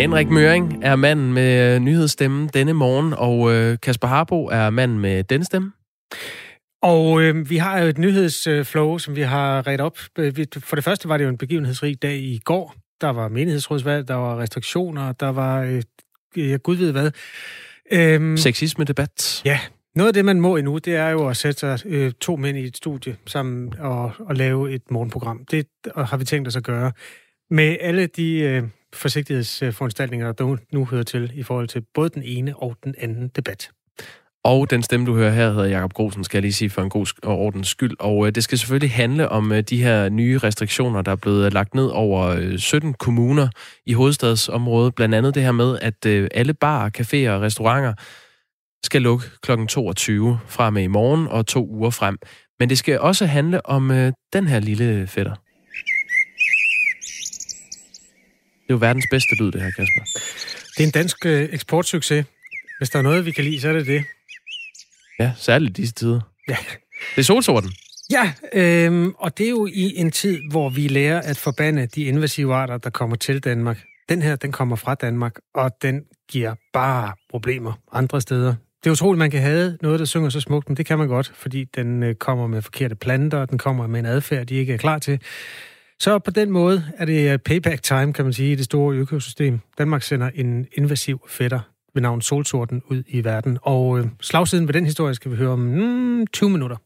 Henrik Møring er manden med nyhedsstemmen denne morgen, og øh, Kasper Harbo er manden med denne stemme. Og øh, vi har jo et nyhedsflow, som vi har ret op. For det første var det jo en begivenhedsrig dag i går. Der var menighedsrådsvalg, der var restriktioner, der var, øh, jeg gud ved hvad. Øhm, Sexisme-debat. Ja, noget af det, man må endnu, det er jo at sætte sig øh, to mænd i et studie sammen og, og lave et morgenprogram. Det har vi tænkt os at gøre. Med alle de øh, forsigtighedsforanstaltninger, der nu hører til i forhold til både den ene og den anden debat. Og den stemme, du hører her, hedder Jakob Grosen, skal jeg lige sige for en god og ordens skyld. Og øh, det skal selvfølgelig handle om øh, de her nye restriktioner, der er blevet lagt ned over øh, 17 kommuner i hovedstadsområdet. Blandt andet det her med, at øh, alle barer, caféer og restauranter skal lukke kl. 22 fra med i morgen og to uger frem. Men det skal også handle om øh, den her lille fætter. Det er jo verdens bedste lyd, det her, Kasper. Det er en dansk øh, eksportsucces. Hvis der er noget, vi kan lide, så er det det. Ja, særligt disse tider. Ja. Det er solsorten. Ja, øhm, og det er jo i en tid, hvor vi lærer at forbande de invasive arter, der kommer til Danmark. Den her, den kommer fra Danmark, og den giver bare problemer andre steder. Det er utroligt, man kan have noget, der synger så smukt, men det kan man godt, fordi den øh, kommer med forkerte planter, og den kommer med en adfærd, de ikke er klar til. Så på den måde er det øh, payback time, kan man sige, i det store økosystem. Danmark sender en invasiv fætter ved navn Solsorten ud i verden. Og øh, slagsiden ved den historie skal vi høre om mm, 20 minutter.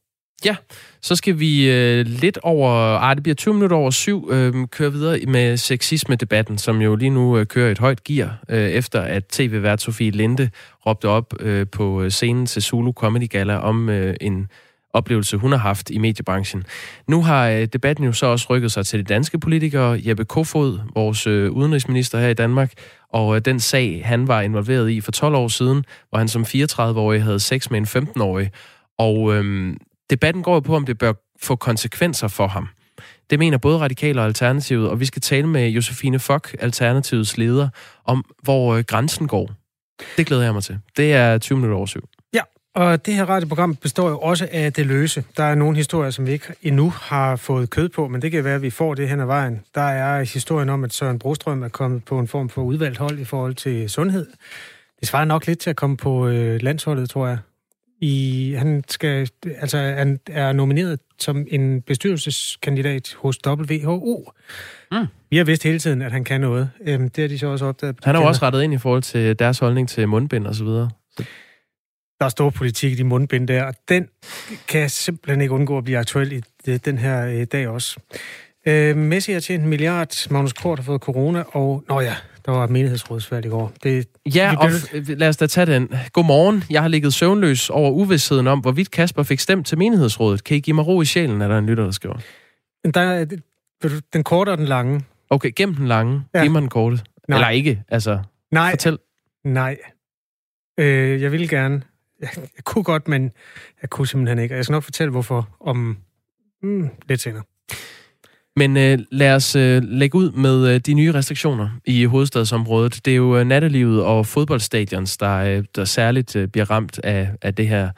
Ja, så skal vi øh, lidt over, ah, det bliver 20 minutter over syv, øh, køre videre med sexisme-debatten, som jo lige nu øh, kører et højt gear, øh, efter at tv-vært Sofie Linde råbte op øh, på øh, scenen til Zulu Comedy Gala om øh, en oplevelse, hun har haft i mediebranchen. Nu har øh, debatten jo så også rykket sig til de danske politikere. Jeppe Kofod, vores øh, udenrigsminister her i Danmark, og øh, den sag, han var involveret i for 12 år siden, hvor han som 34-årig havde sex med en 15-årig. Og øhm, debatten går jo på, om det bør få konsekvenser for ham. Det mener både Radikale og Alternativet, og vi skal tale med Josefine Fock, Alternativets leder, om hvor øh, grænsen går. Det glæder jeg mig til. Det er 20 minutter over syv. Og det her radioprogram består jo også af det løse. Der er nogle historier, som vi ikke endnu har fået kød på, men det kan være, at vi får det hen ad vejen. Der er historien om, at Søren Brostrøm er kommet på en form for udvalgt hold i forhold til sundhed. Det svarer nok lidt til at komme på øh, landsholdet, tror jeg. I, han, skal, altså, han er nomineret som en bestyrelseskandidat hos WHO. Mm. Vi har vidst hele tiden, at han kan noget. Øhm, det har de så også opdaget. Han har jo også rettet ind i forhold til deres holdning til mundbind og så videre. Der er stor politik i de mundbind der, og den kan simpelthen ikke undgå at blive aktuel i den her øh, dag også. Øh, Messi har tjent en milliard, Magnus Kort har fået corona, og nå ja, der var menighedsrådsvalg i går. Det, ja, og lad os da tage den. Godmorgen. Jeg har ligget søvnløs over uvidsheden om, hvorvidt Kasper fik stemt til menighedsrådet. Kan I give mig ro i sjælen, er der en lytter, der skriver? Der er den korte og den lange. Okay, gem den lange. Ja. Giv mig den korte. Nej. Eller ikke, altså. Nej. Fortæl. Nej. Øh, jeg vil gerne jeg, jeg kunne godt, men jeg kunne simpelthen ikke. Og jeg skal nok fortælle, hvorfor om mm, lidt senere. Men øh, lad os øh, lægge ud med øh, de nye restriktioner i hovedstadsområdet. Det er jo øh, nattelivet og fodboldstadions, der, øh, der særligt øh, bliver ramt af, af det her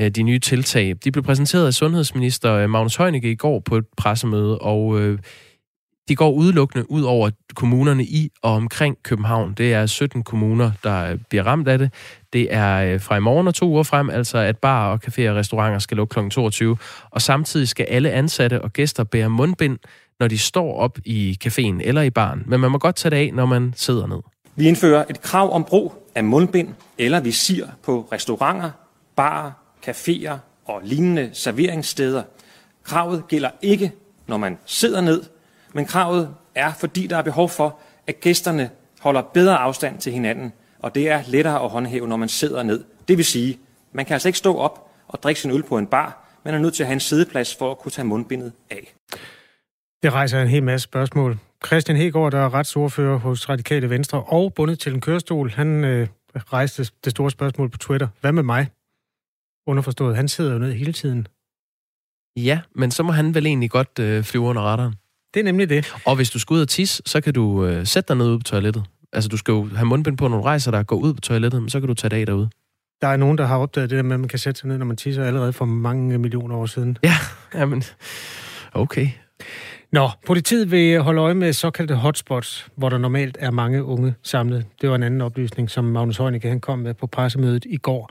øh, de nye tiltag. De blev præsenteret af sundhedsminister øh, Magnus Heunicke i går på et pressemøde, og øh, de går udelukkende ud over kommunerne i og omkring København. Det er 17 kommuner, der øh, bliver ramt af det. Det er øh, fra i morgen og to uger frem, altså at bar og caféer og restauranter skal lukke kl. 22. Og samtidig skal alle ansatte og gæster bære mundbind, når de står op i caféen eller i baren. Men man må godt tage det af, når man sidder ned. Vi indfører et krav om brug af mundbind eller visir på restauranter, barer, caféer og lignende serveringssteder. Kravet gælder ikke, når man sidder ned, men kravet er, fordi der er behov for, at gæsterne holder bedre afstand til hinanden, og det er lettere at håndhæve, når man sidder ned. Det vil sige, man kan altså ikke stå op og drikke sin øl på en bar, man er nødt til at have en sideplads for at kunne tage mundbindet af. Det rejser en hel masse spørgsmål. Christian Hegård, der er retsordfører hos Radikale Venstre og bundet til en kørestol, han øh, rejste det store spørgsmål på Twitter. Hvad med mig? Underforstået, han sidder jo ned hele tiden. Ja, men så må han vel egentlig godt øh, flyve under radaren. Det er nemlig det. Og hvis du skal ud og tisse, så kan du øh, sætte dig ned ude på toilettet. Altså, du skal jo have mundbind på, når du rejser dig, gå ud på toilettet, men så kan du tage det af derude. Der er nogen, der har opdaget det der med, at man kan sætte sig ned, når man tisser allerede for mange millioner år siden. Ja, jamen, okay. Nå, politiet vil holde øje med såkaldte hotspots, hvor der normalt er mange unge samlet. Det var en anden oplysning, som Magnus Heunicke han kom med på pressemødet i går.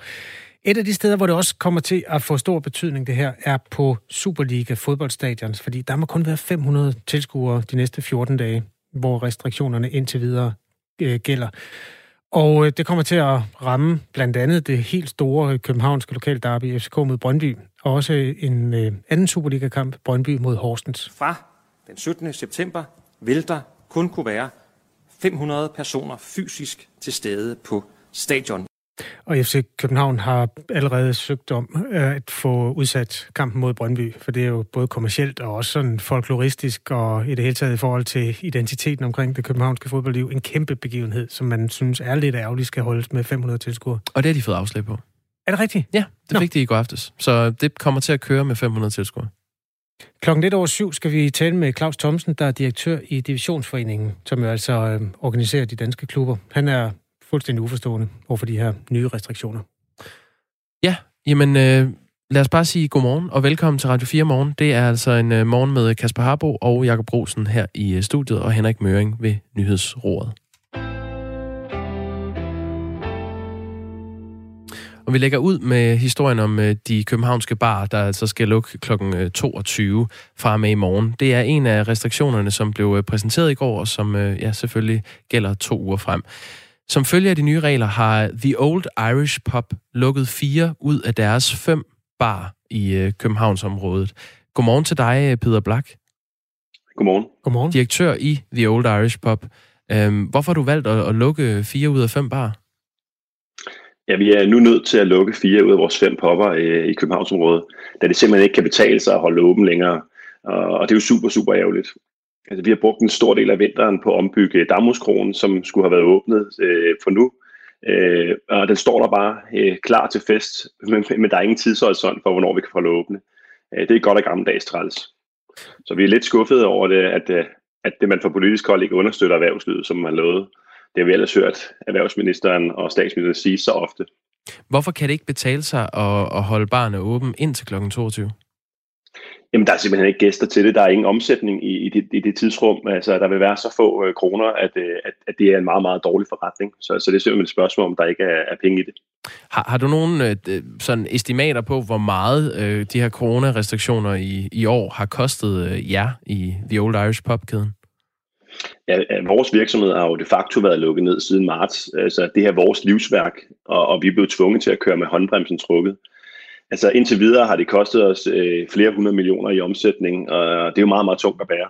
Et af de steder, hvor det også kommer til at få stor betydning, det her, er på Superliga fodboldstadions, fordi der må kun være 500 tilskuere de næste 14 dage, hvor restriktionerne indtil videre øh, gælder. Og øh, det kommer til at ramme blandt andet det helt store øh, københavnske lokale derby FCK mod Brøndby, og også øh, en øh, anden Superliga-kamp, Brøndby mod Horsens. Fra den 17. september vil der kun kunne være 500 personer fysisk til stede på stadion. Og FC København har allerede søgt om øh, at få udsat kampen mod Brøndby, for det er jo både kommercielt og også sådan folkloristisk og i det hele taget i forhold til identiteten omkring det københavnske fodboldliv en kæmpe begivenhed, som man synes er lidt ærgerligt skal holdes med 500 tilskuere. Og det har de fået afslag på. Er det rigtigt? Ja, det Nå. fik de i går aftes. Så det kommer til at køre med 500 tilskuere. Klokken lidt over syv skal vi tale med Claus Thomsen, der er direktør i Divisionsforeningen, som jo altså øh, organiserer de danske klubber. Han er fuldstændig uforstående overfor de her nye restriktioner. Ja, jamen øh, lad os bare sige godmorgen og velkommen til Radio 4 Morgen. Det er altså en øh, morgen med Kasper Harbo og Jakob Brosen her i øh, studiet og Henrik Møring ved Nyhedsrådet. Og vi lægger ud med historien om øh, de københavnske bar, der altså skal lukke kl. 22 øh, fra med i morgen. Det er en af restriktionerne, som blev øh, præsenteret i går, og som øh, ja, selvfølgelig gælder to uger frem. Som følge af de nye regler har The Old Irish Pub lukket fire ud af deres fem bar i øh, Københavnsområdet. Godmorgen til dig, Peter Black. Godmorgen. Godmorgen. Direktør i The Old Irish Pub. Øhm, hvorfor har du valgt at, at lukke fire ud af fem bar? Ja, vi er nu nødt til at lukke fire ud af vores fem popper øh, i Københavnsområdet, da det simpelthen ikke kan betale sig at holde åben længere. Og det er jo super, super ærgerligt. Altså, vi har brugt en stor del af vinteren på at ombygge Damhuskronen, som skulle have været åbnet øh, for nu. Øh, og den står der bare øh, klar til fest, men, men der er ingen tidshorisont for, hvornår vi kan få det åbne. Øh, det er godt og gammeldags træls. Så vi er lidt skuffede over det, at, øh, at det man fra politisk hold ikke understøtter erhvervslivet, som man lovede. Det har vi ellers hørt erhvervsministeren og statsministeren sige så ofte. Hvorfor kan det ikke betale sig at, at holde barnet åben indtil kl. 22? Jamen, der er simpelthen ikke gæster til det. Der er ingen omsætning i, i, det, i det tidsrum. Altså, der vil være så få øh, kroner, at, øh, at, at det er en meget, meget dårlig forretning. Så, så det er simpelthen et spørgsmål, om der ikke er, er penge i det. Har, har du nogle øh, sådan estimater på, hvor meget øh, de her coronarestriktioner i, i år har kostet øh, jer i The Old Irish Pub-kæden? Ja, vores virksomhed har jo de facto været lukket ned siden marts. Altså, det her er vores livsværk, og, og vi er blevet tvunget til at køre med håndbremsen trukket. Altså indtil videre har det kostet os øh, flere hundrede millioner i omsætning, og det er jo meget, meget tungt at bære.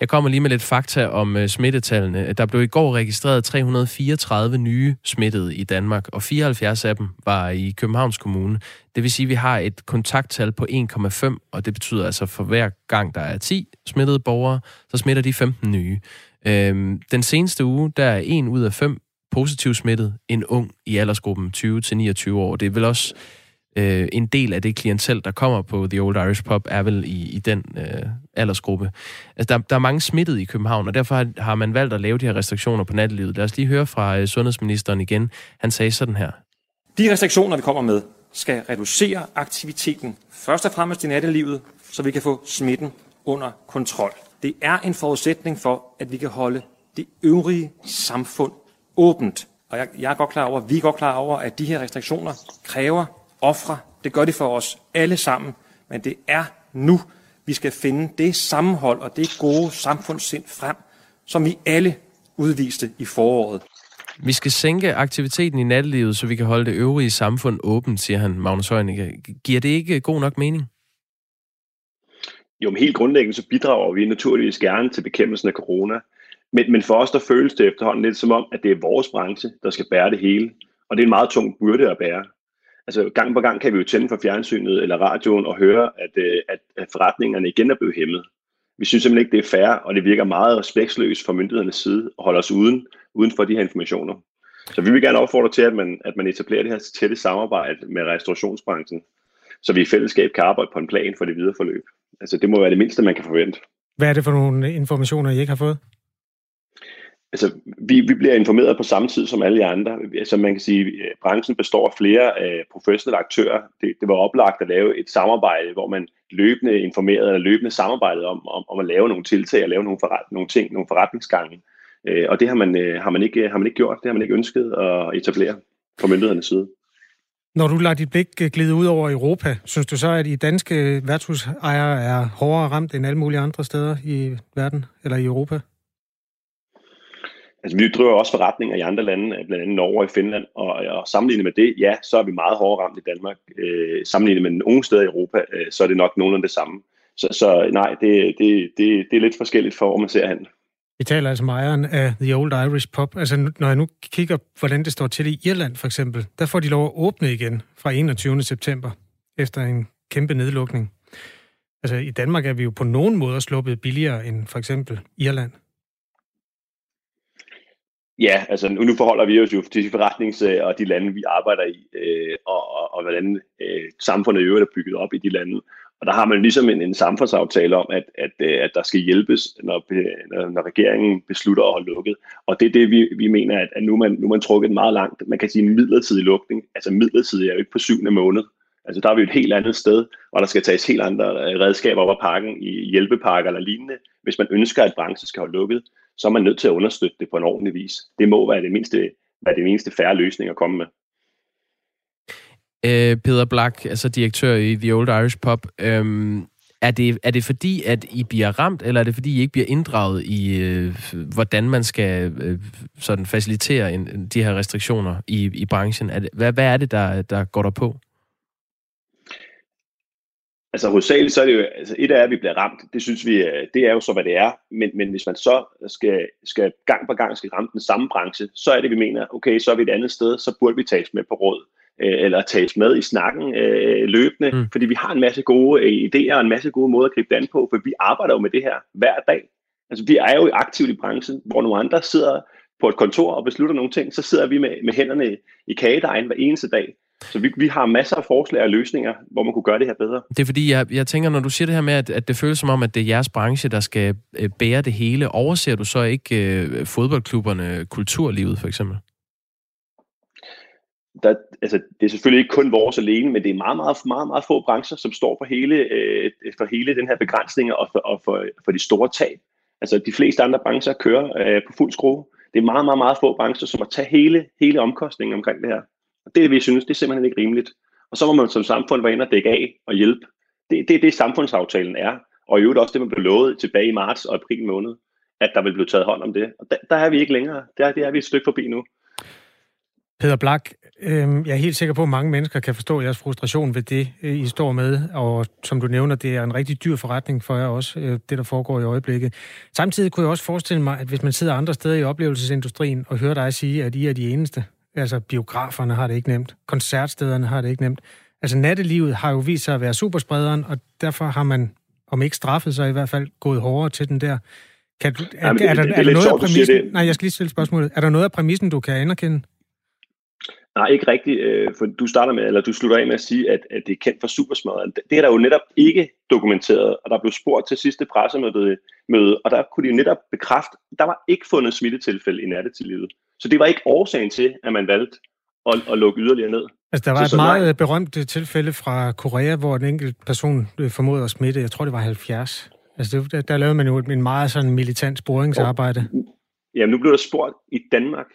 Jeg kommer lige med lidt fakta om øh, smittetallene. Der blev i går registreret 334 nye smittede i Danmark, og 74 af dem var i Københavns Kommune. Det vil sige, at vi har et kontakttal på 1,5, og det betyder altså, for hver gang der er 10 smittede borgere, så smitter de 15 nye. Øhm, den seneste uge, der er en ud af fem positiv smittet, en ung i aldersgruppen 20-29 år. Det er vel også øh, en del af det klientel, der kommer på The Old Irish Pub, er vel i, i den øh, aldersgruppe. Altså, der, der er mange smittede i København, og derfor har, har man valgt at lave de her restriktioner på nattelivet. Lad os lige høre fra øh, sundhedsministeren igen. Han sagde sådan her. De restriktioner, vi kommer med, skal reducere aktiviteten først og fremmest i nattelivet, så vi kan få smitten under kontrol. Det er en forudsætning for, at vi kan holde det øvrige samfund åbent. Og jeg, jeg er godt klar over, vi er godt klar over, at de her restriktioner kræver ofre. Det gør det for os alle sammen. Men det er nu, vi skal finde det sammenhold og det gode samfundssind frem, som vi alle udviste i foråret. Vi skal sænke aktiviteten i nattelivet, så vi kan holde det øvrige samfund åbent, siger han, Magnus Heunicke. Giver det ikke god nok mening? Jo, men helt grundlæggende så bidrager vi naturligvis gerne til bekæmpelsen af corona. Men, men for os der føles det efterhånden lidt som om, at det er vores branche, der skal bære det hele. Og det er en meget tung byrde at bære altså gang på gang kan vi jo tænde for fjernsynet eller radioen og høre, at, øh, at, at forretningerne igen er blevet hæmmet. Vi synes simpelthen ikke, det er fair, og det virker meget respektløst fra myndighedernes side at holde os uden, uden for de her informationer. Så vi vil gerne opfordre til, at man, at man etablerer det her tætte samarbejde med restaurationsbranchen, så vi i fællesskab kan arbejde på en plan for det videre forløb. Altså det må være det mindste, man kan forvente. Hvad er det for nogle informationer, I ikke har fået? Altså, vi, vi bliver informeret på samme tid som alle andre. Altså, man kan sige, at branchen består af flere øh, professionelle aktører. Det, det var oplagt at lave et samarbejde, hvor man løbende informerede eller løbende samarbejdede om, om, om at lave nogle tiltag og lave nogle, forret, nogle ting, nogle forretningsgange. Øh, og det har man, øh, har, man ikke, har man ikke gjort. Det har man ikke ønsket at etablere fra myndighedernes side. Når du lader dit blik øh, glide ud over Europa, synes du så, at I danske værtshusejere er hårdere ramt end alle mulige andre steder i verden eller i Europa? Altså, vi driver også forretninger i andre lande, øh, blandt andet Norge og Finland, og, og sammenlignet med det, ja, så er vi meget hårdere ramt i Danmark. Øh, sammenlignet med nogle steder i Europa, øh, så er det nok nogenlunde det samme. Så, så nej, det, det, det, det er lidt forskelligt for, hvor man ser hen. Vi taler altså med ejeren af The Old Irish Pub. Altså, når jeg nu kigger, hvordan det står til i Irland for eksempel, der får de lov at åbne igen fra 21. september, efter en kæmpe nedlukning. Altså, i Danmark er vi jo på nogen måde sluppet billigere end for eksempel Irland. Ja, altså nu, forholder vi os jo til de forretnings- og de lande, vi arbejder i, øh, og, og, og hvordan øh, samfundet i øvrigt er bygget op i de lande. Og der har man ligesom en, en samfundsaftale om, at, at, øh, at der skal hjælpes, når, når, når regeringen beslutter at holde lukket. Og det er det, vi, vi mener, at, at nu, man, nu man trukket meget langt. Man kan sige en midlertidig lukning. Altså midlertidig er jo ikke på syvende måned. Altså der er vi et helt andet sted, og der skal tages helt andre øh, redskaber op af pakken i hjælpepakker eller lignende, hvis man ønsker, at branchen skal holde lukket så er man nødt til at understøtte det på en ordentlig vis. Det må være det mindste, være det mindste færre løsning at komme med. Øh, Peter Black, altså direktør i The Old Irish Pub, øhm, er det, er det fordi, at I bliver ramt, eller er det fordi, I ikke bliver inddraget i, øh, hvordan man skal øh, sådan facilitere en, de her restriktioner i, i branchen? Er det, hvad, hvad er det, der, der går der på? Altså hovedsageligt så er det jo, altså et af at vi bliver ramt, det synes vi, øh, det er jo så, hvad det er, men, men hvis man så skal, skal gang på gang skal ramme den samme branche, så er det, vi mener, okay, så er vi et andet sted, så burde vi tages med på råd, øh, eller tages med i snakken øh, løbende, mm. fordi vi har en masse gode øh, idéer og en masse gode måder at gribe det an på, for vi arbejder jo med det her hver dag. Altså vi er jo aktivt i branchen, hvor nogle andre sidder på et kontor og beslutter nogle ting, så sidder vi med, med hænderne i kagedejen hver eneste dag. Så vi, vi har masser af forslag og løsninger, hvor man kunne gøre det her bedre. Det er fordi, jeg, jeg tænker, når du siger det her med, at, at det føles som om, at det er jeres branche, der skal øh, bære det hele, overser du så ikke øh, fodboldklubberne, kulturlivet for eksempel? Der, altså, det er selvfølgelig ikke kun vores alene, men det er meget, meget, meget, meget få brancher, som står for hele, øh, for hele den her begrænsning og for, og for, for de store tab. Altså, de fleste andre brancher kører øh, på fuld skrue. Det er meget, meget, meget få brancher, som må tage hele, hele omkostningen omkring det her. Og det, vi synes, det er simpelthen ikke rimeligt. Og så må man som samfund være inde og dække af og hjælpe. Det er det, det, samfundsaftalen er. Og i øvrigt også det, man blev lovet tilbage i marts og april måned, at der vil blive taget hånd om det. Og der, der er vi ikke længere. Der, det er vi et stykke forbi nu. Peter Blak, øh, jeg er helt sikker på, at mange mennesker kan forstå jeres frustration ved det, øh, I står med, og som du nævner, det er en rigtig dyr forretning for jer også, øh, det der foregår i øjeblikket. Samtidig kunne jeg også forestille mig, at hvis man sidder andre steder i oplevelsesindustrien og hører dig sige, at I er de eneste, Altså biograferne har det ikke nemt, koncertstederne har det ikke nemt. Altså nattelivet har jo vist sig at være supersprederen, og derfor har man, om ikke straffet sig i hvert fald, gået hårdere til den der. Kan du, er, Jamen, det, er, der, det, det er, er der noget sjovt, af præmissen? Det. Nej, jeg skal lige stille spørgsmålet. Er der noget af præmissen, du kan anerkende? Nej, ikke rigtigt, øh, for du starter med, eller du slutter af med at sige, at, at det er kendt for supersmadret. Det er der jo netop ikke dokumenteret, og der blev spurgt til sidste pressemøde, møde, og der kunne de netop bekræfte, at der var ikke fundet smittetilfælde i nattelivet. Så det var ikke årsagen til, at man valgte at, at lukke yderligere ned. Altså, der var så, et meget nej. berømt øh, tilfælde fra Korea, hvor en enkelt person øh, formodede at smitte. Jeg tror, det var 70. Altså, det, der, der lavede man jo en meget sådan militant sporingsarbejde. Jamen, nu blev der spurgt i Danmark,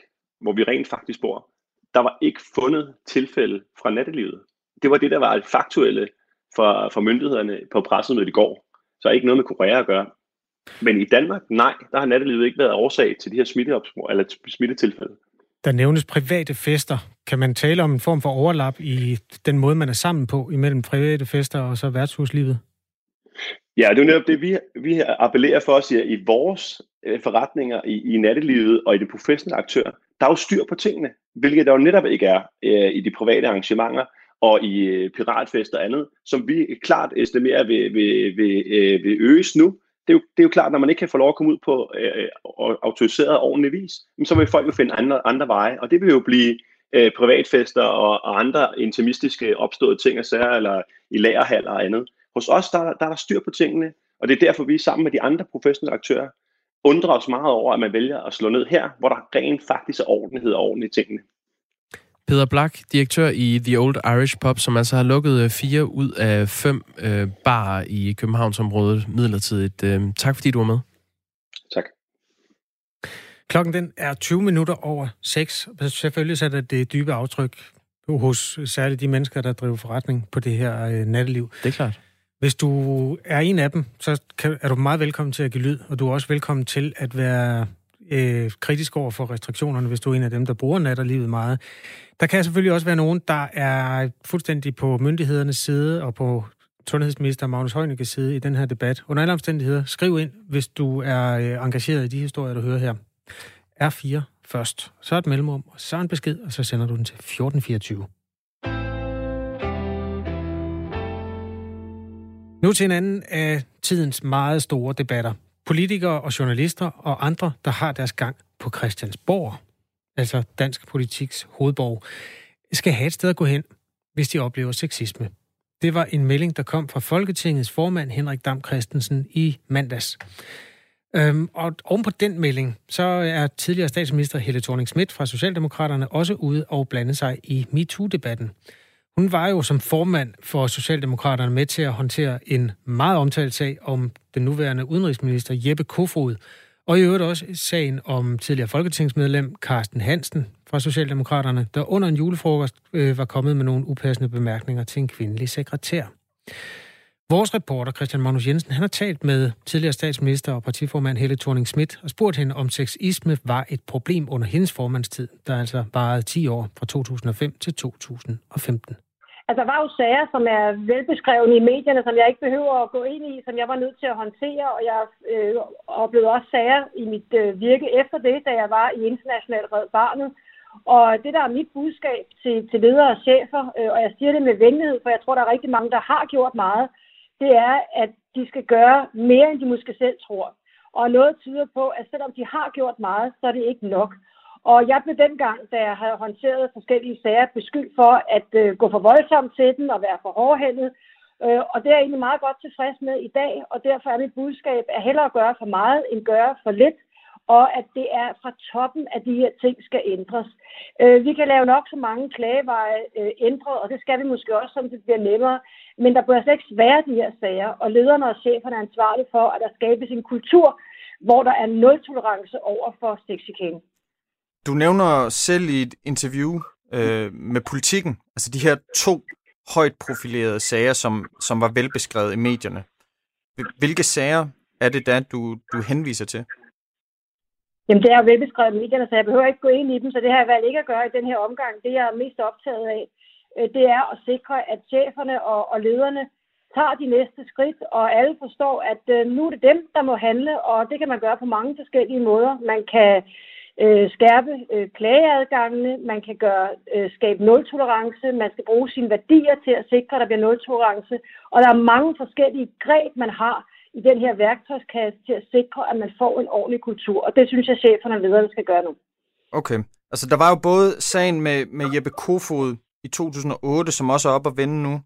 hvor vi rent faktisk bor. Der var ikke fundet tilfælde fra nattelivet. Det var det, der var faktuelle for, for myndighederne på pressemødet i går. Så ikke noget med Korea at gøre. Men i Danmark, nej, der har nattelivet ikke været årsag til de her smitteopspor, eller smittetilfælde. Der nævnes private fester. Kan man tale om en form for overlap i den måde, man er sammen på imellem private fester og så værtshuslivet? Ja, det er jo netop det, vi, vi appellerer for os i vores øh, forretninger i, i nattelivet og i de professionelle aktører. Der er jo styr på tingene, hvilket der jo netop ikke er øh, i de private arrangementer og i øh, piratfester og andet, som vi klart estimerer vil, vil, vil, øh, vil øges nu, det er, jo, det er jo klart, når man ikke kan få lov at komme ud på øh, autoriseret ordentlig vis, så vil folk jo finde andre, andre veje, og det vil jo blive øh, privatfester og, og andre intimistiske opståede ting og sager, eller i lagerhaller og andet. Hos os, der, der er der styr på tingene, og det er derfor, vi sammen med de andre professionelle aktører undrer os meget over, at man vælger at slå ned her, hvor der rent faktisk er ordentlighed og ordentlige tingene. Peter Black, direktør i The Old Irish Pub, som altså har lukket øh, fire ud af fem øh, barer i Københavnsområdet midlertidigt. Øh, tak fordi du var med. Tak. Klokken den er 20 minutter over 6. Selvfølgelig sætter det dybe aftryk hos særligt de mennesker, der driver forretning på det her øh, natteliv. Det er klart. Hvis du er en af dem, så kan, er du meget velkommen til at give lyd, og du er også velkommen til at være øh, kritisk over for restriktionerne, hvis du er en af dem, der bruger natterlivet meget. Der kan selvfølgelig også være nogen, der er fuldstændig på myndighedernes side og på sundhedsminister Magnus Heunicke's side i den her debat. Under alle omstændigheder, skriv ind, hvis du er øh, engageret i de historier, du hører her. R4 først, så et mellemrum, og så en besked, og så sender du den til 1424. Nu til en anden af tidens meget store debatter. Politikere og journalister og andre, der har deres gang på Christiansborg, altså dansk politiks hovedborg, skal have et sted at gå hen, hvis de oplever sexisme. Det var en melding, der kom fra Folketingets formand Henrik Dam Christensen i mandags. Øhm, og oven på den melding, så er tidligere statsminister Helle thorning Schmidt fra Socialdemokraterne også ude og blande sig i MeToo-debatten. Hun var jo som formand for Socialdemokraterne med til at håndtere en meget omtalt sag om den nuværende udenrigsminister Jeppe Kofod, og i øvrigt også sagen om tidligere folketingsmedlem Carsten Hansen fra Socialdemokraterne, der under en julefrokost øh, var kommet med nogle upassende bemærkninger til en kvindelig sekretær. Vores reporter Christian Magnus Jensen han har talt med tidligere statsminister og partiformand Helle thorning Schmidt og spurgt hende, om sexisme var et problem under hendes formandstid, der altså varede 10 år fra 2005 til 2015. Altså, der var jo sager, som er velbeskrevet i medierne, som jeg ikke behøver at gå ind i, som jeg var nødt til at håndtere, og jeg øh, oplevede også sager i mit øh, virke efter det, da jeg var i International Red Barnet. Og det, der er mit budskab til, til ledere og chefer, øh, og jeg siger det med venlighed, for jeg tror, der er rigtig mange, der har gjort meget, det er, at de skal gøre mere, end de måske selv tror. Og noget tyder på, at selvom de har gjort meget, så er det ikke nok. Og jeg blev dengang, da jeg havde håndteret forskellige sager, beskyldt for at øh, gå for voldsomt til den og være for hårdhændet. Øh, og det er jeg egentlig meget godt tilfreds med i dag, og derfor er mit budskab at hellere gøre for meget, end gøre for lidt og at det er fra toppen, at de her ting skal ændres. Øh, vi kan lave nok så mange klageveje øh, ændret, og det skal vi måske også, så det bliver nemmere. Men der bør slet ikke være de her sager, og lederne og cheferne er ansvarlige for, at der skabes en kultur, hvor der er nul tolerance over for sexchikane. Du nævner selv i et interview øh, med politikken, altså de her to højt profilerede sager, som, som var velbeskrevet i medierne. Hvilke sager er det da, du, du henviser til? Jamen, det er jo velbeskrevet i medierne, så jeg behøver ikke gå ind i dem, så det har jeg valgt ikke at gøre i den her omgang. Det, jeg er mest optaget af, Øh, det er at sikre, at cheferne og, og lederne tager de næste skridt, og alle forstår, at øh, nu er det dem, der må handle, og det kan man gøre på mange forskellige måder. Man kan øh, skærpe øh, klageadgangene, man kan gøre øh, skabe nul-tolerance, man skal bruge sine værdier til at sikre, at der bliver nul-tolerance, og der er mange forskellige greb, man har i den her værktøjskasse til at sikre, at man får en ordentlig kultur. Og det synes jeg, cheferne og lederne skal gøre nu. Okay. Altså, der var jo både sagen med, med Jeppe Kofod i 2008, som også er op at vende nu.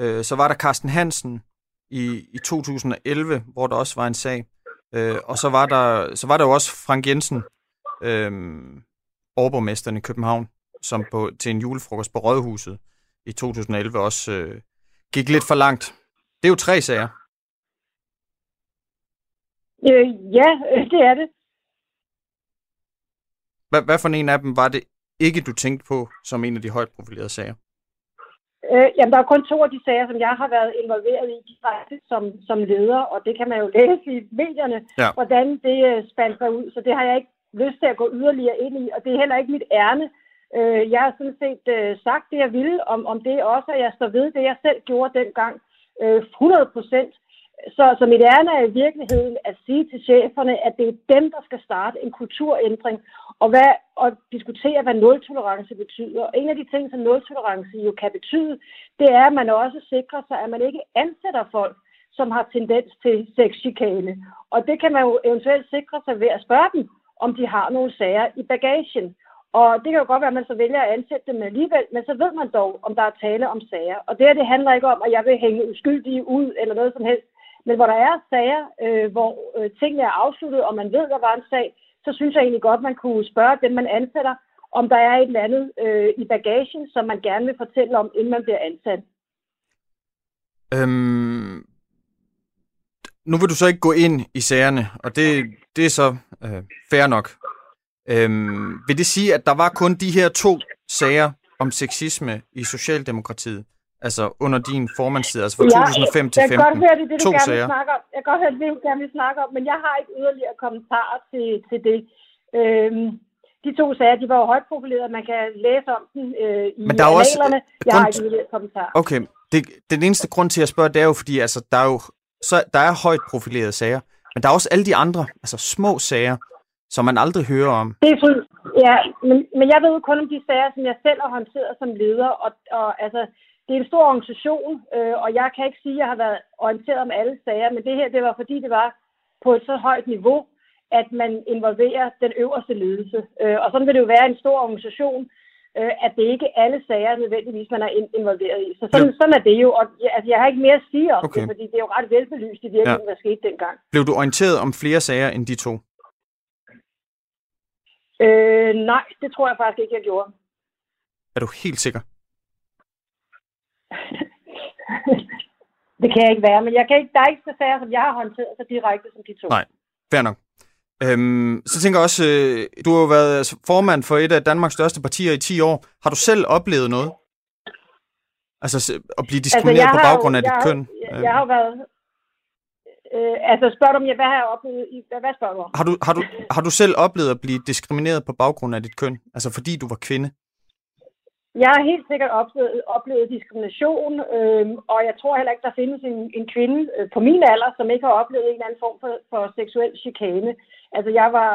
Øh, så var der Carsten Hansen i, i 2011, hvor der også var en sag. Øh, og så var, der, så var der jo også Frank Jensen, øh, overborgmesteren i København, som på, til en julefrokost på Rådhuset i 2011 også øh, gik lidt for langt. Det er jo tre sager. Øh, ja, øh, det er det. Hvad, hvad for en af dem var det ikke, du tænkte på som en af de højt profilerede sager? Øh, jamen, der er kun to af de sager, som jeg har været involveret i direkte som, som leder, og det kan man jo læse i medierne, ja. hvordan det uh, spandt sig ud. Så det har jeg ikke lyst til at gå yderligere ind i, og det er heller ikke mit ærne. Øh, jeg har sådan set uh, sagt det, jeg ville om, om det også, at jeg står ved det, jeg selv gjorde dengang. Uh, 100 procent. Så, så mit ærne er i virkeligheden at sige til cheferne, at det er dem, der skal starte en kulturændring og, hvad, og diskutere, hvad nul-tolerance betyder. Og en af de ting, som nul-tolerance jo kan betyde, det er, at man også sikrer sig, at man ikke ansætter folk, som har tendens til sexchikane. Og det kan man jo eventuelt sikre sig ved at spørge dem, om de har nogle sager i bagagen. Og det kan jo godt være, at man så vælger at ansætte dem alligevel, men så ved man dog, om der er tale om sager. Og det her, det handler ikke om, at jeg vil hænge uskyldige ud eller noget som helst. Men hvor der er sager, øh, hvor øh, tingene er afsluttet, og man ved, der var en sag, så synes jeg egentlig godt, man kunne spørge dem, man ansætter, om der er et eller andet øh, i bagagen, som man gerne vil fortælle om, inden man bliver ansat. Øhm, nu vil du så ikke gå ind i sagerne, og det, det er så øh, fair nok. Øhm, vil det sige, at der var kun de her to sager om sexisme i Socialdemokratiet, altså under din formandstid, altså fra 2005 til 2015? Jeg kan godt høre, det, det, to gerne sager. Snakke om. Jeg kan godt høre, det, det du gerne vil snakke om, men jeg har ikke yderligere kommentarer til, til det. Øhm, de to sager, de var jo højt profilerede. Man kan læse om dem øh, i men der er også, Jeg grund... har ikke yderligere kommentarer. Okay, det, den eneste grund til at spørge, det er jo, fordi altså, der er jo så der er højt profilerede sager, men der er også alle de andre, altså små sager, som man aldrig hører om. Det er fuldt, ja, men, men jeg ved jo kun om de sager, som jeg selv har håndteret som leder, og, og altså, det er en stor organisation, øh, og jeg kan ikke sige, at jeg har været orienteret om alle sager, men det her, det var fordi, det var på et så højt niveau, at man involverer den øverste ledelse. Øh, og sådan vil det jo være en stor organisation, øh, at det ikke er alle sager nødvendigvis, man er involveret i. Så sådan, sådan er det jo. Og altså, jeg har ikke mere at sige om okay. det, fordi det er jo ret velbelyst i virkeligheden, ja. hvad skete dengang. Blev du orienteret om flere sager end de to? Øh, nej, det tror jeg faktisk ikke, jeg gjorde. Er du helt sikker? det kan jeg ikke være, men jeg kan ikke, der er ikke så sager, som jeg har håndteret så direkte som de to. Nej, fair nok. Øhm, så tænker jeg også, øh, du har jo været altså, formand for et af Danmarks største partier i 10 år. Har du selv oplevet noget? Altså at blive diskrimineret altså, på baggrund af dit har, køn? Jeg, jeg har jo været... Øh, altså spørger du om, hvad har jeg oplevet? Hvad, hvad spørger du om? Har du, har, du, har du selv oplevet at blive diskrimineret på baggrund af dit køn? Altså fordi du var kvinde? Jeg har helt sikkert oplevet, oplevet diskrimination, øh, og jeg tror heller ikke, der findes en, en kvinde øh, på min alder, som ikke har oplevet en eller anden form for, for seksuel chikane. Altså, jeg var,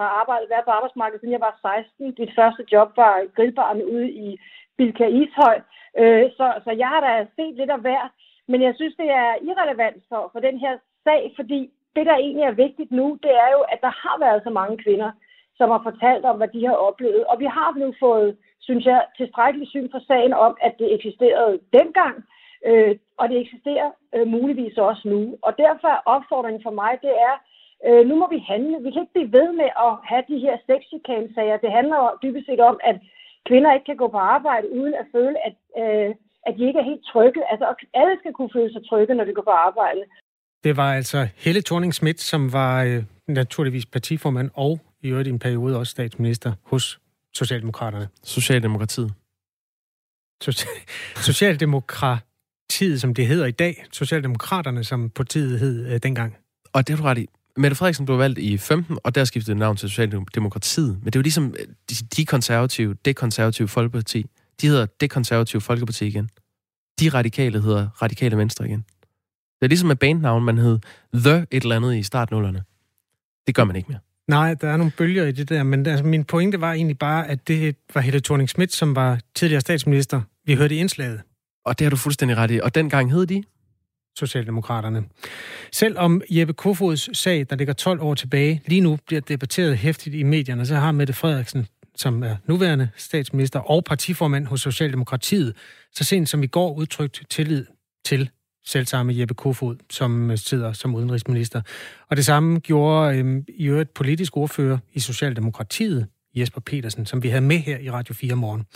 har arbejdet været på arbejdsmarkedet, siden jeg var 16. Dit første job var grillbaren ude i Bilka Ishøj. Øh, så, så jeg har da set lidt af hver. Men jeg synes, det er irrelevant for, for den her sag, fordi det, der egentlig er vigtigt nu, det er jo, at der har været så mange kvinder, som har fortalt om, hvad de har oplevet. Og vi har nu fået, synes jeg, tilstrækkeligt syn for sagen om, at det eksisterede dengang, øh, og det eksisterer øh, muligvis også nu. Og derfor er opfordringen for mig, det er, øh, nu må vi handle. Vi kan ikke blive ved med at have de her sexchikane-sager. Det handler jo dybest set om, at kvinder ikke kan gå på arbejde uden at føle, at, øh, at de ikke er helt trygge. Altså, alle skal kunne føle sig trygge, når de går på arbejde. Det var altså Helle thorning Schmidt, som var øh, naturligvis partiformand og i øvrigt i en periode også statsminister hos Socialdemokraterne. Socialdemokratiet. Socialdemokratiet, som det hedder i dag. Socialdemokraterne, som partiet hed øh, dengang. Og det er du ret i. Mette Frederiksen blev valgt i 15, og der skiftede navn til Socialdemokratiet. Men det er jo ligesom øh, de, de konservative, det konservative Folkeparti. De hedder det konservative Folkeparti igen. De radikale hedder radikale venstre igen. Det er ligesom med bandnavn, man hed The et eller andet i startnullerne. Det gør man ikke mere. Nej, der er nogle bølger i det der, men altså, min pointe var egentlig bare, at det var Helle thorning Schmidt, som var tidligere statsminister. Vi hørte i indslaget. Og det har du fuldstændig ret i. Og dengang hed de? Socialdemokraterne. Selvom Jeppe Kofods sag, der ligger 12 år tilbage, lige nu bliver debatteret hæftigt i medierne, så har Mette Frederiksen, som er nuværende statsminister og partiformand hos Socialdemokratiet, så sent som i går udtrykt tillid til selv samme Jeppe Kofod, som øh, sidder som udenrigsminister. Og det samme gjorde øh, i øvrigt politisk ordfører i Socialdemokratiet, Jesper Petersen, som vi havde med her i Radio 4 morgen.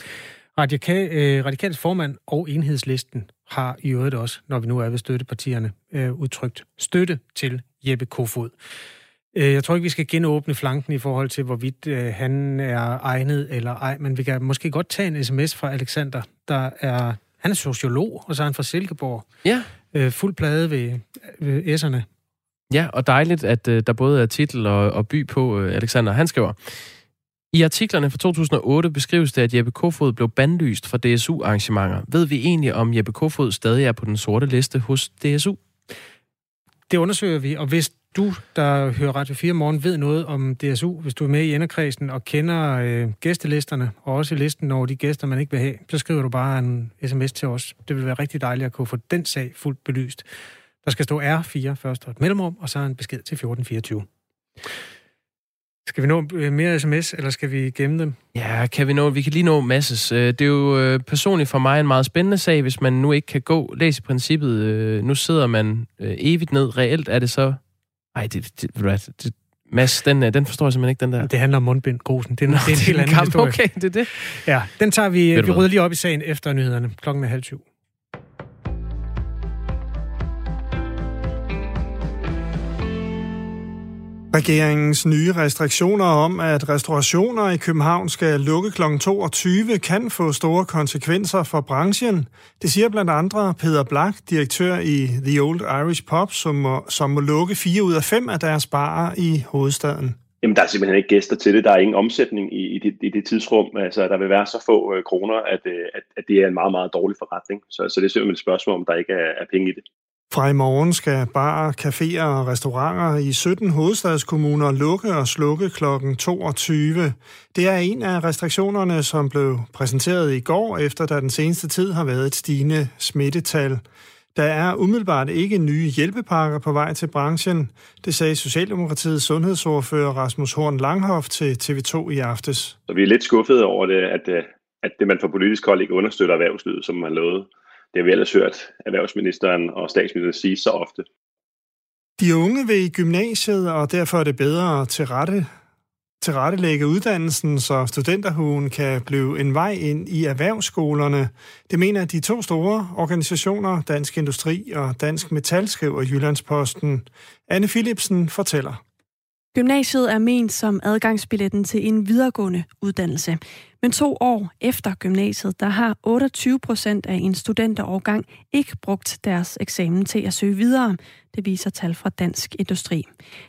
Radikal, øh, Radikals formand og enhedslisten har i øvrigt også, når vi nu er ved støttepartierne, øh, udtrykt støtte til Jeppe Kofod. Øh, jeg tror ikke, vi skal genåbne flanken i forhold til, hvorvidt øh, han er egnet eller ej, men vi kan måske godt tage en sms fra Alexander, der er, han er sociolog, og så er han fra Silkeborg. Ja øh, fuld plade ved, ved S'erne. Ja, og dejligt, at øh, der både er titel og, og by på, øh, Alexander. Han skriver, i artiklerne fra 2008 beskrives det, at Jeppe Kofod blev bandlyst fra DSU-arrangementer. Ved vi egentlig, om Jeppe Kofod stadig er på den sorte liste hos DSU? Det undersøger vi, og hvis du, der hører Radio 4 morgen, ved noget om DSU, hvis du er med i enderkredsen og kender øh, gæstelisterne, og også listen over de gæster, man ikke vil have, så skriver du bare en sms til os. Det vil være rigtig dejligt at kunne få den sag fuldt belyst. Der skal stå R4 først og et mellemrum, og så en besked til 1424. Skal vi nå øh, mere sms, eller skal vi gemme dem? Ja, kan vi nå? Vi kan lige nå masses. Øh, det er jo øh, personligt for mig en meget spændende sag, hvis man nu ikke kan gå. Læs i princippet. Nu sidder man evigt ned. Reelt er det så... Ej, det, det, det, det Mads, den, den forstår jeg simpelthen ikke, den der. Det handler om mundbind, grusen. Det er, Nå, det er en helt anden kamp. historie. Okay, det er det. Ja, den tager vi, vi rydder lige op i sagen efter nyhederne. Klokken er halv syv. Regeringens nye restriktioner om, at restaurationer i København skal lukke kl. 22, kan få store konsekvenser for branchen. Det siger blandt andre Peter Black, direktør i The Old Irish Pub, som må, som må lukke fire ud af fem af deres barer i hovedstaden. Jamen, der er simpelthen ikke gæster til det. Der er ingen omsætning i, i, det, i det tidsrum. Altså, der vil være så få øh, kroner, at, øh, at, at det er en meget, meget dårlig forretning. Så, så det er simpelthen et spørgsmål, om der ikke er, er penge i det. Fra i morgen skal barer, caféer og restauranter i 17 hovedstadskommuner lukke og slukke kl. 22. Det er en af restriktionerne, som blev præsenteret i går, efter der den seneste tid har været et stigende smittetal. Der er umiddelbart ikke nye hjælpepakker på vej til branchen. Det sagde Socialdemokratiets sundhedsordfører Rasmus Horn Langhoff til TV2 i aftes. Så vi er lidt skuffede over det, at, øh, at det man fra politisk hold ikke understøtter erhvervslivet, som man lovede. Det har vi ellers hørt erhvervsministeren og statsministeren sige så ofte. De unge vil i gymnasiet, og derfor er det bedre til rette tilrettelægge uddannelsen, så studenterhuen kan blive en vej ind i erhvervsskolerne. Det mener de to store organisationer, Dansk Industri og Dansk Metal, skriver Jyllandsposten. Anne Philipsen fortæller. Gymnasiet er ment som adgangsbilletten til en videregående uddannelse. Men to år efter gymnasiet, der har 28 procent af en studenterårgang ikke brugt deres eksamen til at søge videre. Det viser tal fra Dansk Industri.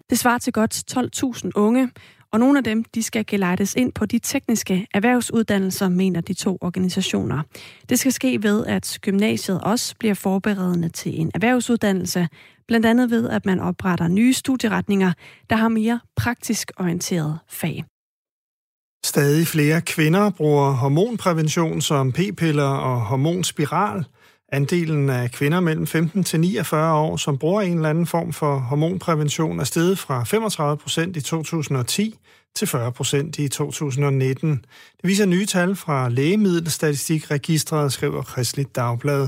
Det svarer til godt 12.000 unge, og nogle af dem de skal gelejtes ind på de tekniske erhvervsuddannelser, mener de to organisationer. Det skal ske ved, at gymnasiet også bliver forberedende til en erhvervsuddannelse, blandt andet ved, at man opretter nye studieretninger, der har mere praktisk orienteret fag. Stadig flere kvinder bruger hormonprævention som p-piller og hormonspiral. Andelen af kvinder mellem 15 til 49 år, som bruger en eller anden form for hormonprævention, er steget fra 35 procent i 2010 til 40 procent i 2019. Det viser nye tal fra Lægemiddelstatistikregistret, skriver Kristeligt Dagblad.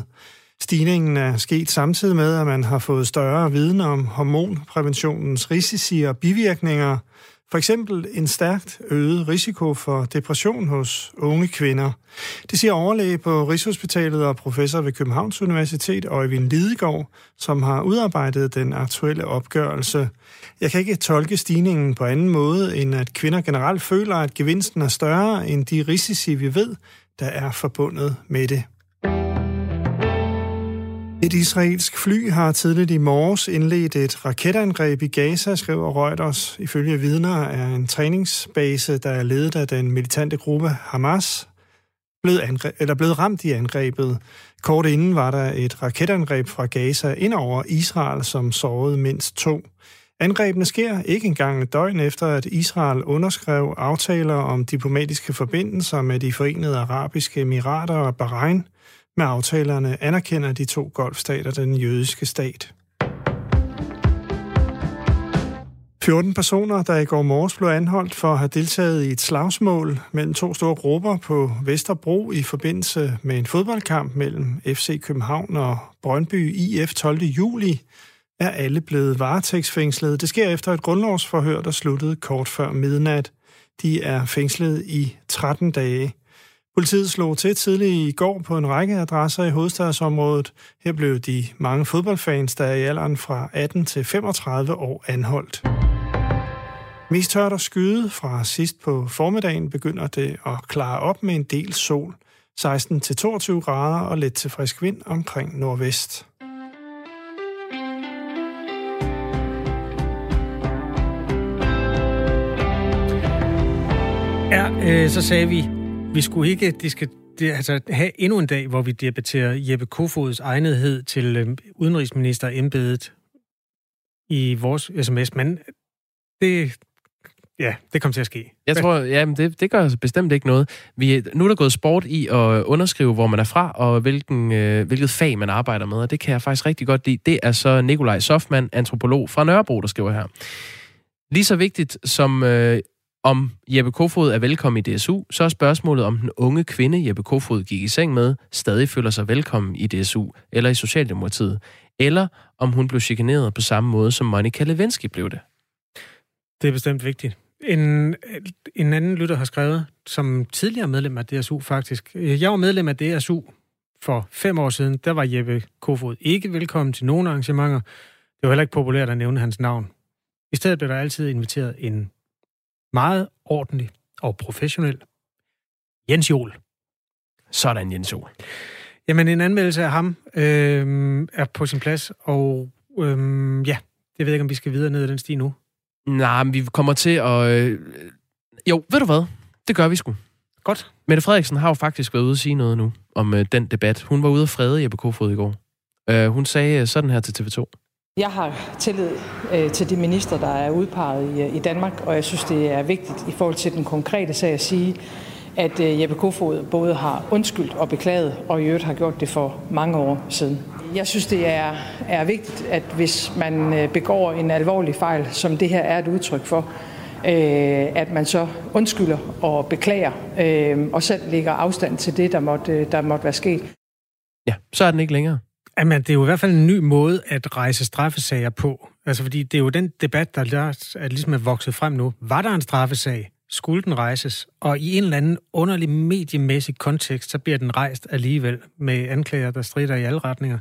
Stigningen er sket samtidig med, at man har fået større viden om hormonpræventionens risici og bivirkninger – for eksempel en stærkt øget risiko for depression hos unge kvinder. Det siger overlæge på Rigshospitalet og professor ved Københavns Universitet, Øjvind Lidegaard, som har udarbejdet den aktuelle opgørelse. Jeg kan ikke tolke stigningen på anden måde, end at kvinder generelt føler, at gevinsten er større end de risici, vi ved, der er forbundet med det. Et israelsk fly har tidligt i morges indledt et raketangreb i Gaza, skriver Reuters. Ifølge vidner er en træningsbase, der er ledet af den militante gruppe Hamas, blevet, angre- eller blevet ramt i angrebet. Kort inden var der et raketangreb fra Gaza ind over Israel, som sårede mindst to. Angrebene sker ikke engang et døgn efter, at Israel underskrev aftaler om diplomatiske forbindelser med de forenede arabiske emirater og Bahrain – med aftalerne anerkender de to golfstater den jødiske stat. 14 personer, der i går morges blev anholdt for at have deltaget i et slagsmål mellem to store grupper på Vesterbro i forbindelse med en fodboldkamp mellem FC København og Brøndby IF 12. juli, er alle blevet varetægtsfængslet. Det sker efter et grundlovsforhør, der sluttede kort før midnat. De er fængslet i 13 dage. Politiet slog til tidligt i går på en række adresser i hovedstadsområdet. Her blev de mange fodboldfans, der er i alderen fra 18 til 35 år anholdt. Mest tørt og skyde fra sidst på formiddagen begynder det at klare op med en del sol. 16-22 grader og lidt til frisk vind omkring nordvest. Ja, øh, så sagde vi vi skulle ikke de skal, det, altså, have endnu en dag, hvor vi debatterer Jeppe Kofods egnethed til øh, udenrigsministerembedet i vores sms, men det, ja, det kommer til at ske. Jeg tror, ja, men det, det gør bestemt ikke noget. Vi, nu er der gået sport i at underskrive, hvor man er fra, og hvilken, øh, hvilket fag man arbejder med, og det kan jeg faktisk rigtig godt lide. Det er så Nikolaj Sofman, antropolog fra Nørrebro, der skriver her. Lige så vigtigt som øh, om Jeppe Kofod er velkommen i DSU, så er spørgsmålet, om den unge kvinde, Jeppe Kofod gik i seng med, stadig føler sig velkommen i DSU eller i Socialdemokratiet, eller om hun blev chikaneret på samme måde, som Monika Lewinsky blev det. Det er bestemt vigtigt. En, en anden lytter har skrevet, som tidligere medlem af DSU faktisk. Øh, jeg var medlem af DSU for fem år siden. Der var Jeppe Kofod ikke velkommen til nogen arrangementer. Det var heller ikke populært at nævne hans navn. I stedet blev der altid inviteret en meget ordentlig og professionel Jens Jol. Sådan, Jens Jol. Jamen, en anmeldelse af ham øh, er på sin plads, og øh, ja, jeg ved ikke, om vi skal videre ned ad den sti nu. Nej, men vi kommer til at... Øh... Jo, ved du hvad? Det gør vi sgu. Godt. Mette Frederiksen har jo faktisk været ude at sige noget nu om øh, den debat. Hun var ude at frede Jeppe Kofod i går. Øh, hun sagde øh, sådan her til TV2. Jeg har tillid øh, til de minister, der er udpeget i, øh, i Danmark, og jeg synes, det er vigtigt i forhold til den konkrete sag at sige, at øh, Jeppe Kofod både har undskyldt og beklaget, og i øvrigt har gjort det for mange år siden. Jeg synes, det er, er vigtigt, at hvis man øh, begår en alvorlig fejl, som det her er et udtryk for, øh, at man så undskylder og beklager, øh, og selv lægger afstand til det, der måtte, øh, der måtte være sket. Ja, så er den ikke længere. Jamen, det er jo i hvert fald en ny måde at rejse straffesager på. Altså, fordi det er jo den debat, der er, ligesom er vokset frem nu. Var der en straffesag? Skulle den rejses? Og i en eller anden underlig mediemæssig kontekst, så bliver den rejst alligevel med anklager, der strider i alle retninger.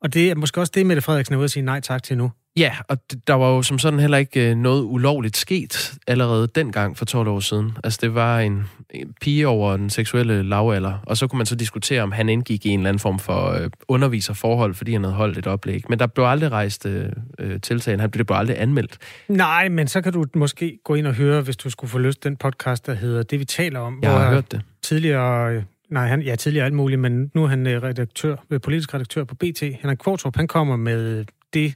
Og det er måske også det, Mette Frederiksen er ude at sige nej tak til nu. Ja, og der var jo som sådan heller ikke øh, noget ulovligt sket allerede dengang for 12 år siden. Altså det var en, en pige over den seksuelle lavalder, og så kunne man så diskutere, om han indgik i en eller anden form for øh, underviserforhold, fordi han havde holdt et oplæg. Men der blev aldrig rejst øh, øh tiltale, han blev, aldrig anmeldt. Nej, men så kan du måske gå ind og høre, hvis du skulle få lyst den podcast, der hedder Det, vi taler om. Jeg har hørt det. Tidligere Nej, han, ja, tidligere alt muligt, men nu er han redaktør, politisk redaktør på BT. Han er Kvartrup, han kommer med det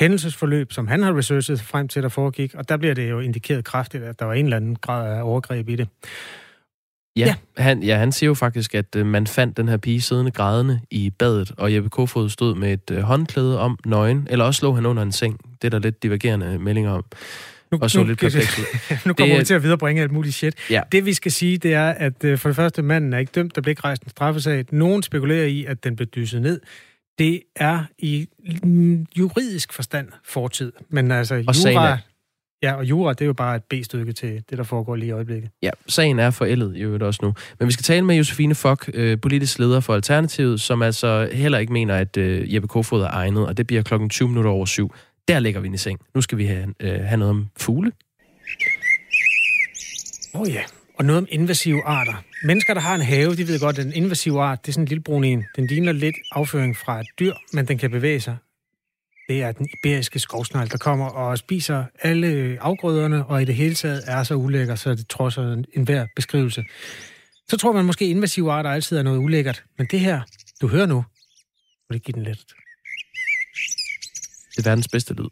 hændelsesforløb, som han har researchet frem til, der foregik, og der bliver det jo indikeret kraftigt, at der var en eller anden grad af overgreb i det. Ja, ja. Han, ja, han siger jo faktisk, at øh, man fandt den her pige siddende grædende i badet, og Jeppe Kofod stod med et øh, håndklæde om nøgen, eller også lå han under en seng. Det er der lidt divergerende meldinger om. Nu, og så nu, lidt perpleks ud. nu kommer det, vi til at viderebringe alt muligt shit. Ja. Det vi skal sige, det er, at øh, for det første, manden er ikke dømt, der blev ikke rejst en straffesag. Nogen spekulerer i, at den blev dyset ned det er i juridisk forstand fortid. Men altså, og jura, ja, og jura, det er jo bare et B-stykke til det, der foregår lige i øjeblikket. Ja, sagen er forældet i øvrigt også nu. Men vi skal tale med Josefine Fock, øh, politisk leder for Alternativet, som altså heller ikke mener, at øh, Jeppe Kofod er egnet, og det bliver klokken 20 minutter over syv. Der ligger vi i seng. Nu skal vi have, øh, have noget om fugle. Åh oh, ja, og noget om invasive arter. Mennesker, der har en have, de ved godt, at en invasiv art, det er sådan en lille brun en. Den ligner lidt afføring fra et dyr, men den kan bevæge sig. Det er den iberiske skovsnegl, der kommer og spiser alle afgrøderne, og i det hele taget er så ulækker, så det trodser enhver beskrivelse. Så tror man måske, at invasive arter altid er noget ulækkert. Men det her, du hører nu, vil det give den lidt. Det er verdens bedste lyd.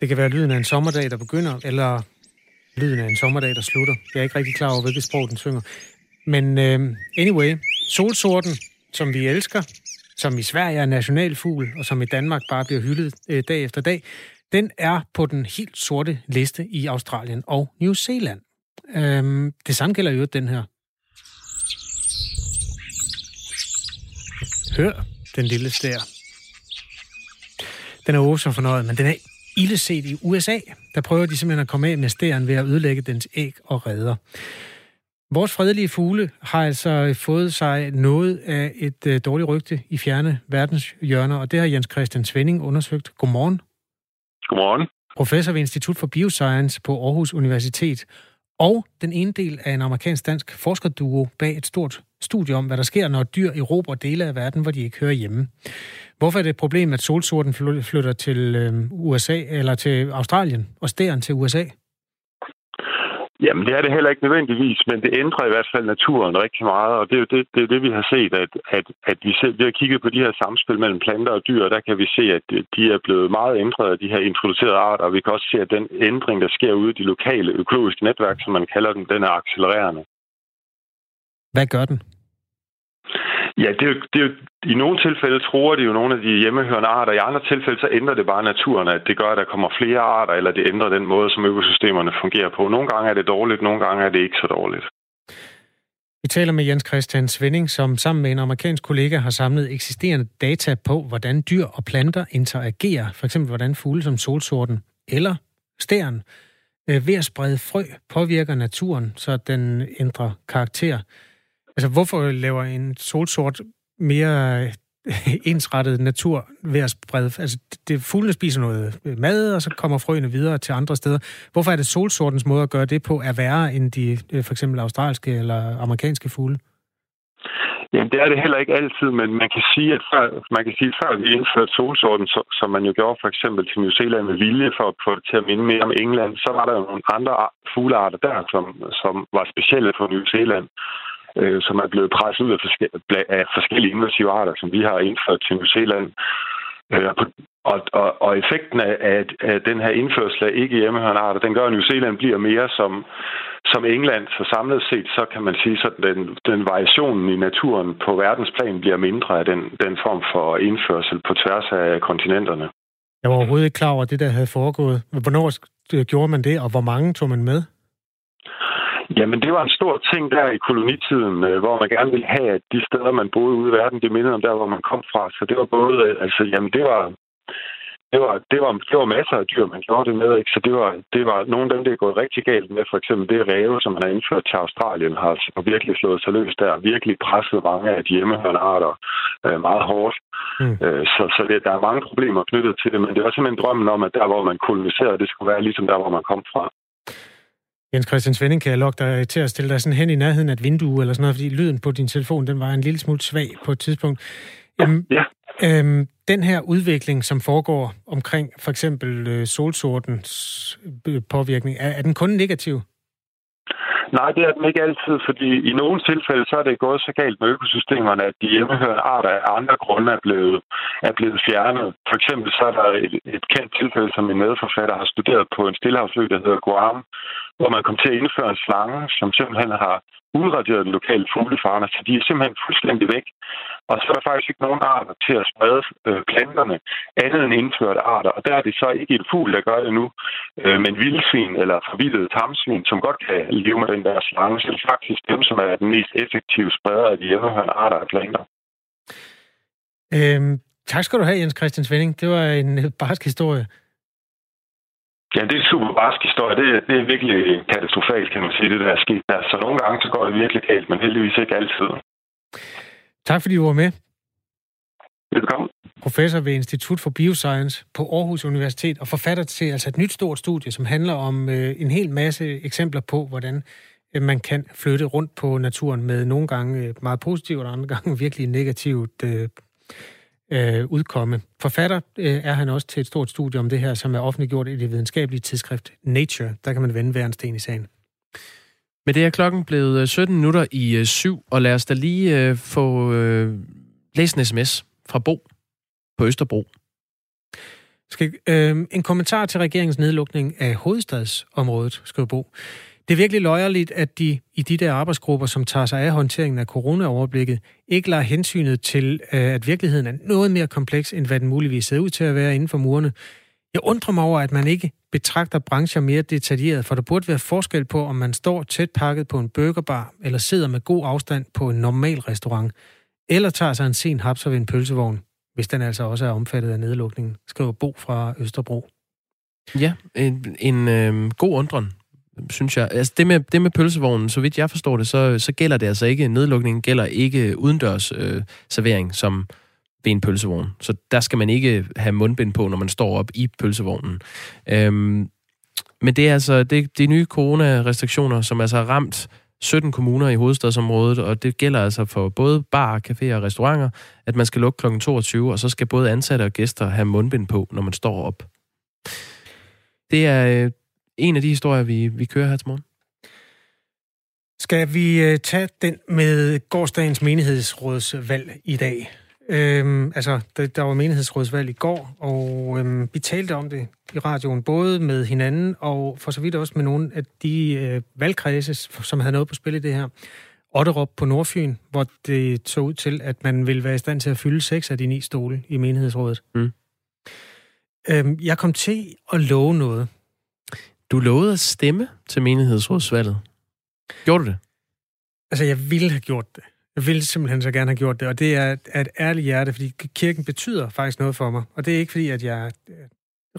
Det kan være lyden af en sommerdag, der begynder, eller lyden af en sommerdag, der slutter. Jeg er ikke rigtig klar over, hvilket sprog den synger. Men uh, anyway, solsorten, som vi elsker, som i Sverige er nationalfugl, og som i Danmark bare bliver hyldet uh, dag efter dag, den er på den helt sorte liste i Australien og New Zealand. Uh, det samme gælder jo den her. Hør den lille stær. Den er også så fornøjet, men den er illeset i USA. Der prøver de simpelthen at komme af med stæren ved at ødelægge dens æg og redder. Vores fredelige fugle har altså fået sig noget af et uh, dårligt rygte i fjerne verdenshjørner, og det har Jens Christian Svending undersøgt. Godmorgen. Godmorgen. Professor ved Institut for Bioscience på Aarhus Universitet, og den ene del af en amerikansk-dansk forskerduo bag et stort studie om, hvad der sker, når dyr erobrer dele af verden, hvor de ikke hører hjemme. Hvorfor er det et problem, at solsorten flytter til øh, USA eller til Australien og stæren til USA? Jamen, det er det heller ikke nødvendigvis, men det ændrer i hvert fald naturen rigtig meget, og det er jo det, det, er det vi har set, at, at, at vi, selv, vi har kigget på de her samspil mellem planter og dyr, og der kan vi se, at de er blevet meget ændret af de her introducerede arter, og vi kan også se, at den ændring, der sker ude i de lokale økologiske netværk, som man kalder dem, den er accelererende. Hvad gør den? Ja, det er, jo, det er jo, i nogle tilfælde tror det jo nogle af de hjemmehørende arter. I andre tilfælde så ændrer det bare naturen, at det gør, at der kommer flere arter, eller det ændrer den måde, som økosystemerne fungerer på. Nogle gange er det dårligt, nogle gange er det ikke så dårligt. Vi taler med Jens Christian Svending, som sammen med en amerikansk kollega har samlet eksisterende data på, hvordan dyr og planter interagerer. For eksempel hvordan fugle som solsorten eller stæren øh, ved at sprede frø påvirker naturen, så den ændrer karakter. Altså, hvorfor laver en solsort mere øh, ensrettet natur ved at sprede... Altså, det, fuglene spiser noget øh, mad, og så kommer frøene videre til andre steder. Hvorfor er det solsortens måde at gøre det på er værre end de øh, for eksempel australske eller amerikanske fugle? Jamen, det er det heller ikke altid, men man kan sige, at før, man kan sige, at før vi indførte solsorten, så, som man jo gjorde for eksempel til New Zealand med vilje for at få det til at minde mere om England, så var der jo nogle andre fuglearter der, som, som var specielle for New Zealand øh, som er blevet presset ud af, forske- af forskellige invasive arter, som vi har indført til New Zealand. Øh, og, og, og effekten af, af, af den her indførsel af ikke hjemmehørende arter, den gør, at New Zealand bliver mere som, som England. Så samlet set, så kan man sige, at den, den variationen i naturen på verdensplan bliver mindre af den, den form for indførsel på tværs af kontinenterne. Jeg var overhovedet ikke klar over, det der havde foregået. Hvornår gjorde man det, og hvor mange tog man med? Jamen, det var en stor ting der i kolonitiden, øh, hvor man gerne ville have, at de steder, man boede ude i verden, det mindede om der, hvor man kom fra. Så det var både, øh, altså, jamen, det var, det var, det var, det var masser af dyr, man gjorde det med. Ikke? Så det var, det var nogle af dem, det er gået rigtig galt med. For eksempel det ræve, som man har indført til Australien, har, har virkelig slået sig løs der. Virkelig presset mange af de hjemmehørende arter øh, meget hårdt. Mm. Øh, så så det, der er mange problemer knyttet til det. Men det var simpelthen drømmen om, at der, hvor man koloniserede, det skulle være ligesom der, hvor man kom fra. Jens Christian Svending, kan jeg lokke dig til at stille dig sådan hen i nærheden af et vindue eller sådan noget, fordi lyden på din telefon, den var en lille smule svag på et tidspunkt. Øhm, ja. Øhm, den her udvikling, som foregår omkring for eksempel øh, solsortens øh, påvirkning, er, er den kun negativ? Nej, det er den ikke altid, fordi i nogle tilfælde så er det gået så galt med økosystemerne, at de hjemmehørende arter af andre grunde er blevet, er blevet fjernet. For eksempel så er der et, et kendt tilfælde, som min medforfatter har studeret på en stillehavsø, der hedder Guam, hvor man kom til at indføre en slange, som simpelthen har udraderet den lokale fuglefarne, så de er simpelthen fuldstændig væk. Og så er der faktisk ikke nogen arter til at sprede øh, planterne, andet end indførte arter. Og der er det så ikke et fugl, der gør det nu, øh, men vildsvin eller forvildede tamsvin, som godt kan leve med den der slange, så er det faktisk dem, som er den mest effektive spreder af de hjemmehørende arter af planter. Øhm, tak skal du have, Jens Christian Svending. Det var en barsk historie. Ja, det er super barsk historie. Det, det er virkelig katastrofalt, kan man sige, det der er sket der. Så nogle gange så går det virkelig galt, men heldigvis ikke altid. Tak fordi du var med. Velkommen. Professor ved Institut for Bioscience på Aarhus Universitet og forfatter til altså et nyt stort studie, som handler om øh, en hel masse eksempler på, hvordan øh, man kan flytte rundt på naturen med nogle gange øh, meget positivt og andre gange virkelig negativt øh, øh, udkomme. Forfatter øh, er han også til et stort studie om det her, som er offentliggjort i det videnskabelige tidsskrift Nature. Der kan man vende hver en sten i sagen. Men det er klokken blevet 17 øh, minutter i øh, syv, og lad os da lige øh, få øh, læst en sms fra Bo på Østerbro. Skal, øh, en kommentar til regeringens nedlukning af hovedstadsområdet, skriver Bo. Det er virkelig løjerligt, at de i de der arbejdsgrupper, som tager sig af håndteringen af coronaoverblikket, ikke lader hensynet til, øh, at virkeligheden er noget mere kompleks, end hvad den muligvis ser ud til at være inden for murene. Jeg undrer mig over, at man ikke betragter brancher mere detaljeret, for der burde være forskel på, om man står tæt pakket på en burgerbar, eller sidder med god afstand på en normal restaurant, eller tager sig en sen hapser ved en pølsevogn, hvis den altså også er omfattet af nedlukningen, skriver Bo fra Østerbro. Ja, en, en øh, god undren synes jeg. Altså det med, det med pølsevognen, så vidt jeg forstår det, så, så gælder det altså ikke, nedlukningen gælder ikke udendørs øh, servering som ved en pølsevogn. Så der skal man ikke have mundbind på, når man står op i pølsevognen. Øhm, men det er altså det, de nye coronarestriktioner, som altså har ramt 17 kommuner i hovedstadsområdet, og det gælder altså for både bar, caféer og restauranter, at man skal lukke kl. 22, og så skal både ansatte og gæster have mundbind på, når man står op. Det er, øh, en af de historier, vi, vi kører her til morgen. Skal vi uh, tage den med gårdsdagens menighedsrådsvalg i dag? Øhm, altså, der, der var menighedsrådsvalg i går, og øhm, vi talte om det i radioen, både med hinanden og for så vidt også med nogle af de øh, valgkredse, som havde noget på spil i det her. Otterup på Nordfyn, hvor det tog ud til, at man ville være i stand til at fylde seks af de ni stole i menighedsrådet. Mm. Øhm, jeg kom til at love noget. Du lovede at stemme til menighedsrådsvalget. Gjorde du det? Altså, jeg ville have gjort det. Jeg ville simpelthen så gerne have gjort det, og det er af et ærligt hjerte, fordi kirken betyder faktisk noget for mig. Og det er ikke fordi, at jeg øh,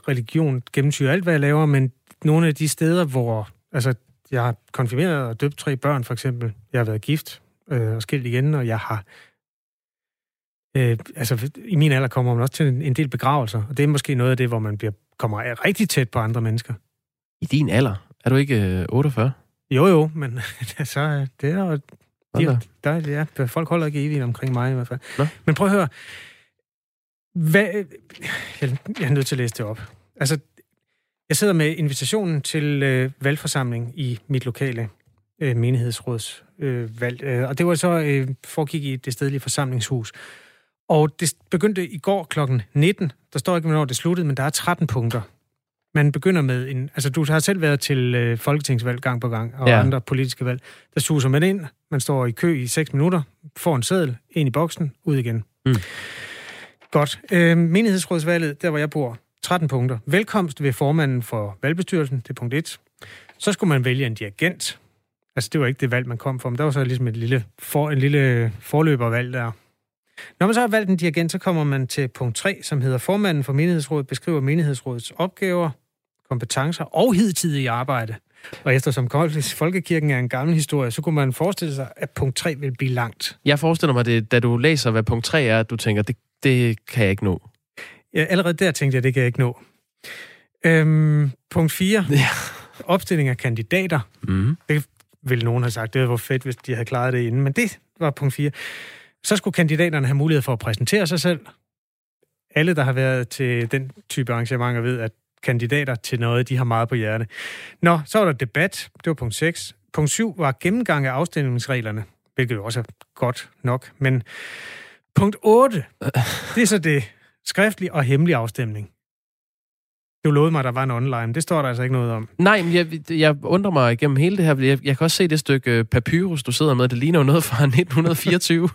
religion gennemsyrer alt, hvad jeg laver, men nogle af de steder, hvor altså, jeg har konfirmeret og døbt tre børn, for eksempel. Jeg har været gift øh, og skilt igen, og jeg har... Øh, altså, i min alder kommer man også til en, en del begravelser, og det er måske noget af det, hvor man bliver, kommer rigtig tæt på andre mennesker. I din alder? Er du ikke øh, 48? Jo, jo, men så det er jo... De, der, ja, folk holder ikke evigt omkring mig i hvert fald. Nå? Men prøv at høre. Hvad, jeg, jeg er nødt til at læse det op. Altså, jeg sidder med invitationen til øh, valgforsamling i mit lokale øh, menighedsrådsvalg. Øh, og det var så øh, foregik i det stedlige forsamlingshus. Og det begyndte i går kl. 19. Der står ikke, hvornår det sluttede, men der er 13 punkter. Man begynder med en... Altså, du har selv været til øh, folketingsvalg gang på gang, og ja. andre politiske valg. Der suser man ind, man står i kø i 6 minutter, får en seddel, ind i boksen, ud igen. Mm. Godt. Øh, menighedsrådsvalget, der hvor jeg bor, 13 punkter. Velkomst ved formanden for valgbestyrelsen, det er punkt 1. Så skulle man vælge en dirigent. Altså, det var ikke det valg, man kom for, men der var så ligesom et lille for, en lille forløbervalg der. Når man så har valgt en dirigent, så kommer man til punkt 3, som hedder formanden for menighedsrådet beskriver menighedsrådets opgaver, kompetencer og hidtidige arbejde. Og eftersom Folkekirken er en gammel historie, så kunne man forestille sig, at punkt 3 vil blive langt. Jeg forestiller mig, det, da du læser, hvad punkt 3 er, at du tænker, det, det kan jeg ikke nå. Ja, allerede der tænkte jeg, det kan jeg ikke nå. Øhm, punkt 4. Ja. Opstilling af kandidater. Mm. Det ville nogen have sagt, det var fedt, hvis de havde klaret det inden, men det var punkt 4. Så skulle kandidaterne have mulighed for at præsentere sig selv. Alle, der har været til den type arrangementer, ved, at kandidater til noget, de har meget på hjerte. Nå, så var der debat. Det var punkt 6. Punkt 7 var gennemgang af afstemningsreglerne, hvilket jo også er godt nok. Men punkt 8, det er så det skriftlig og hemmelig afstemning. Du lovede mig, at der var en online. Det står der altså ikke noget om. Nej, men jeg, jeg undrer mig igennem hele det her. Jeg, jeg kan også se det stykke øh, papyrus, du sidder med. Det ligner jo noget fra 1924.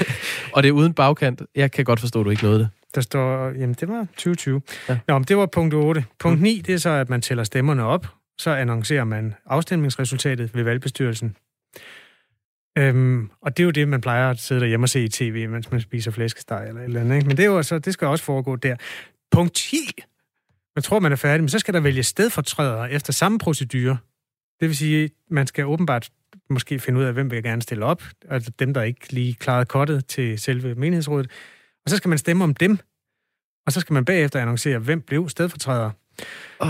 og det er uden bagkant. Jeg kan godt forstå, at du ikke nåede det. Der står, jamen det var 2020. Ja. Nå, men det var punkt 8. Punkt mm. 9, det er så, at man tæller stemmerne op. Så annoncerer man afstemningsresultatet ved valgbestyrelsen. Øhm, og det er jo det, man plejer at sidde derhjemme og se i tv, mens man spiser flæskesteg eller et eller andet. Ikke? Men det, er jo så, det skal også foregå der. Punkt 10. Man tror, man er færdig, men så skal der vælge stedfortrædere efter samme procedure. Det vil sige, man skal åbenbart måske finde ud af, hvem vil gerne stille op. Altså dem, der ikke lige klarede kottet til selve menighedsrådet. Og så skal man stemme om dem. Og så skal man bagefter annoncere, hvem blev stedfortræder. Oh.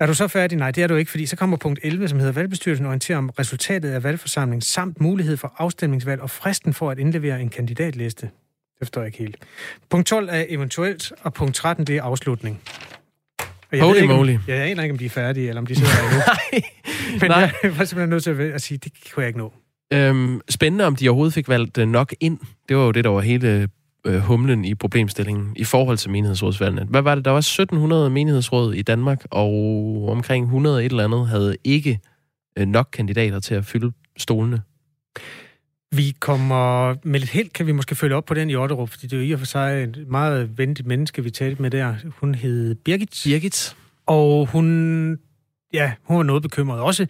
Er du så færdig? Nej, det er du ikke, fordi så kommer punkt 11, som hedder valgbestyrelsen orienterer om resultatet af valgforsamlingen, samt mulighed for afstemningsvalg og fristen for at indlevere en kandidatliste. Det forstår jeg ikke helt. Punkt 12 er eventuelt, og punkt 13 det er afslutning. Og jeg Holy ikke, moly. jeg aner ikke, om de er færdige, eller om de sidder der nu. Nej. Men Nej. jeg var simpelthen nødt til at sige, det kunne jeg ikke nå. Øhm, spændende, om de overhovedet fik valgt øh, nok ind. Det var jo det, der var hele øh, humlen i problemstillingen i forhold til menighedsrådsvalgene. Hvad var det? Der var 1700 menighedsråd i Danmark, og omkring 100 et eller andet havde ikke øh, nok kandidater til at fylde stolene. Vi kommer med lidt held, kan vi måske følge op på den i Otterup, fordi det er jo i og for sig et meget venligt menneske, vi talte med der. Hun hed Birgit. Birgit. Og hun, ja, hun var noget bekymret. Også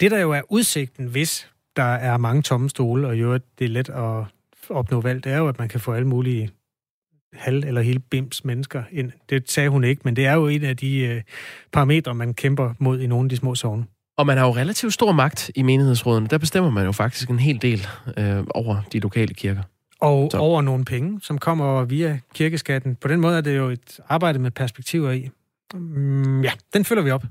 det, der jo er udsigten, hvis der er mange tomme stole, og jo, det er let at opnå valg, det er jo, at man kan få alle mulige halv- eller hele bims mennesker ind. Det sagde hun ikke, men det er jo en af de øh, parametre, man kæmper mod i nogle af de små sovne. Og man har jo relativt stor magt i menighedsrådene. Der bestemmer man jo faktisk en hel del øh, over de lokale kirker. Og Så. over nogle penge, som kommer via kirkeskatten. På den måde er det jo et arbejde med perspektiver i. Mm, ja, den følger vi op.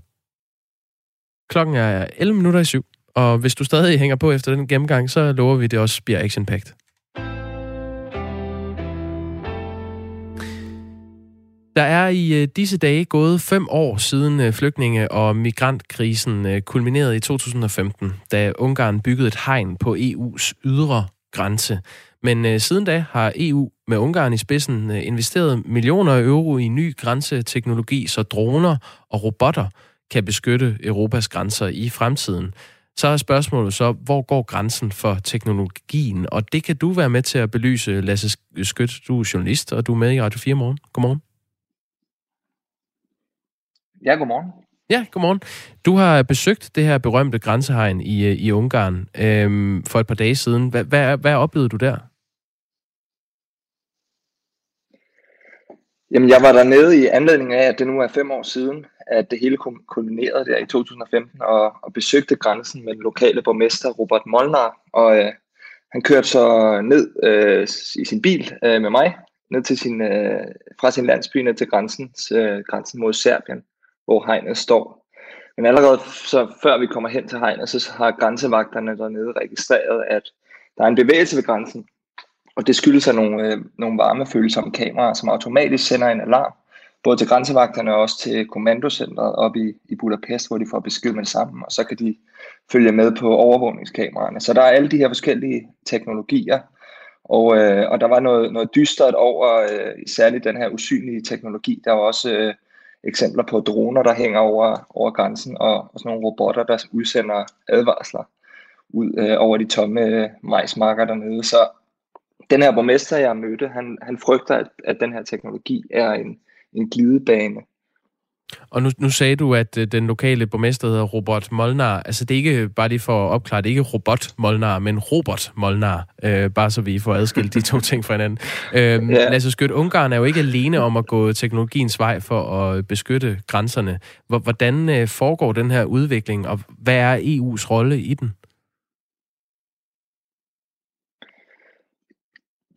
Klokken er 11 minutter i syv, og hvis du stadig hænger på efter den gennemgang, så lover vi, det også bliver action-packed. Der er i øh, disse dage gået fem år siden øh, flygtninge- og migrantkrisen øh, kulminerede i 2015, da Ungarn byggede et hegn på EU's ydre grænse. Men siden da har EU med Ungarn i spidsen investeret millioner af euro i ny grænseteknologi, så droner og robotter kan beskytte Europas grænser i fremtiden. Så er spørgsmålet så, hvor går grænsen for teknologien? Og det kan du være med til at belyse, Lasse Skødt. Du er journalist, og du er med i Radio 4 morgen. Godmorgen. Ja, godmorgen. Ja, godmorgen. Du har besøgt det her berømte grænsehegn i, øh, i Ungarn øhm, for et par dage siden. Hvad, hvad, hvad oplevede du der? Jamen, jeg var dernede i anledning af, at det nu er fem år siden, at det hele kulminerede der i 2015, og, og besøgte grænsen med den lokale borgmester Robert Molnar, og øh, han kørte så ned øh, i sin bil øh, med mig, ned til sin, øh, fra sin landsby ned til grænsen, øh, grænsen mod Serbien, hvor hegnet står. Men allerede så før vi kommer hen til hegnet, så har grænsevagterne dernede registreret, at der er en bevægelse ved grænsen, og det skyldes af nogle, øh, nogle varmefølsomme kameraer, som automatisk sender en alarm, både til grænsevagterne og også til kommandocentret op i, i Budapest, hvor de får besked med sammen, og så kan de følge med på overvågningskameraerne. Så der er alle de her forskellige teknologier, og, øh, og der var noget, noget dystert over øh, særligt den her usynlige teknologi. Der var også øh, eksempler på droner, der hænger over, over grænsen, og, og sådan nogle robotter, der udsender advarsler ud øh, over de tomme øh, majsmarker dernede. Så den her borgmester, jeg mødte, han, han frygter, at, at den her teknologi er en, en glidebane. Og nu, nu sagde du, at øh, den lokale borgmester hedder Robert Molnar. Altså det er ikke, bare lige for at opklare, det er ikke Robot Molnar, men Robert Molnar. Øh, bare så vi får adskilt de to ting fra hinanden. Øh, ja. Lasse Skødt, Ungarn er jo ikke alene om at gå teknologiens vej for at beskytte grænserne. Hvordan øh, foregår den her udvikling, og hvad er EU's rolle i den?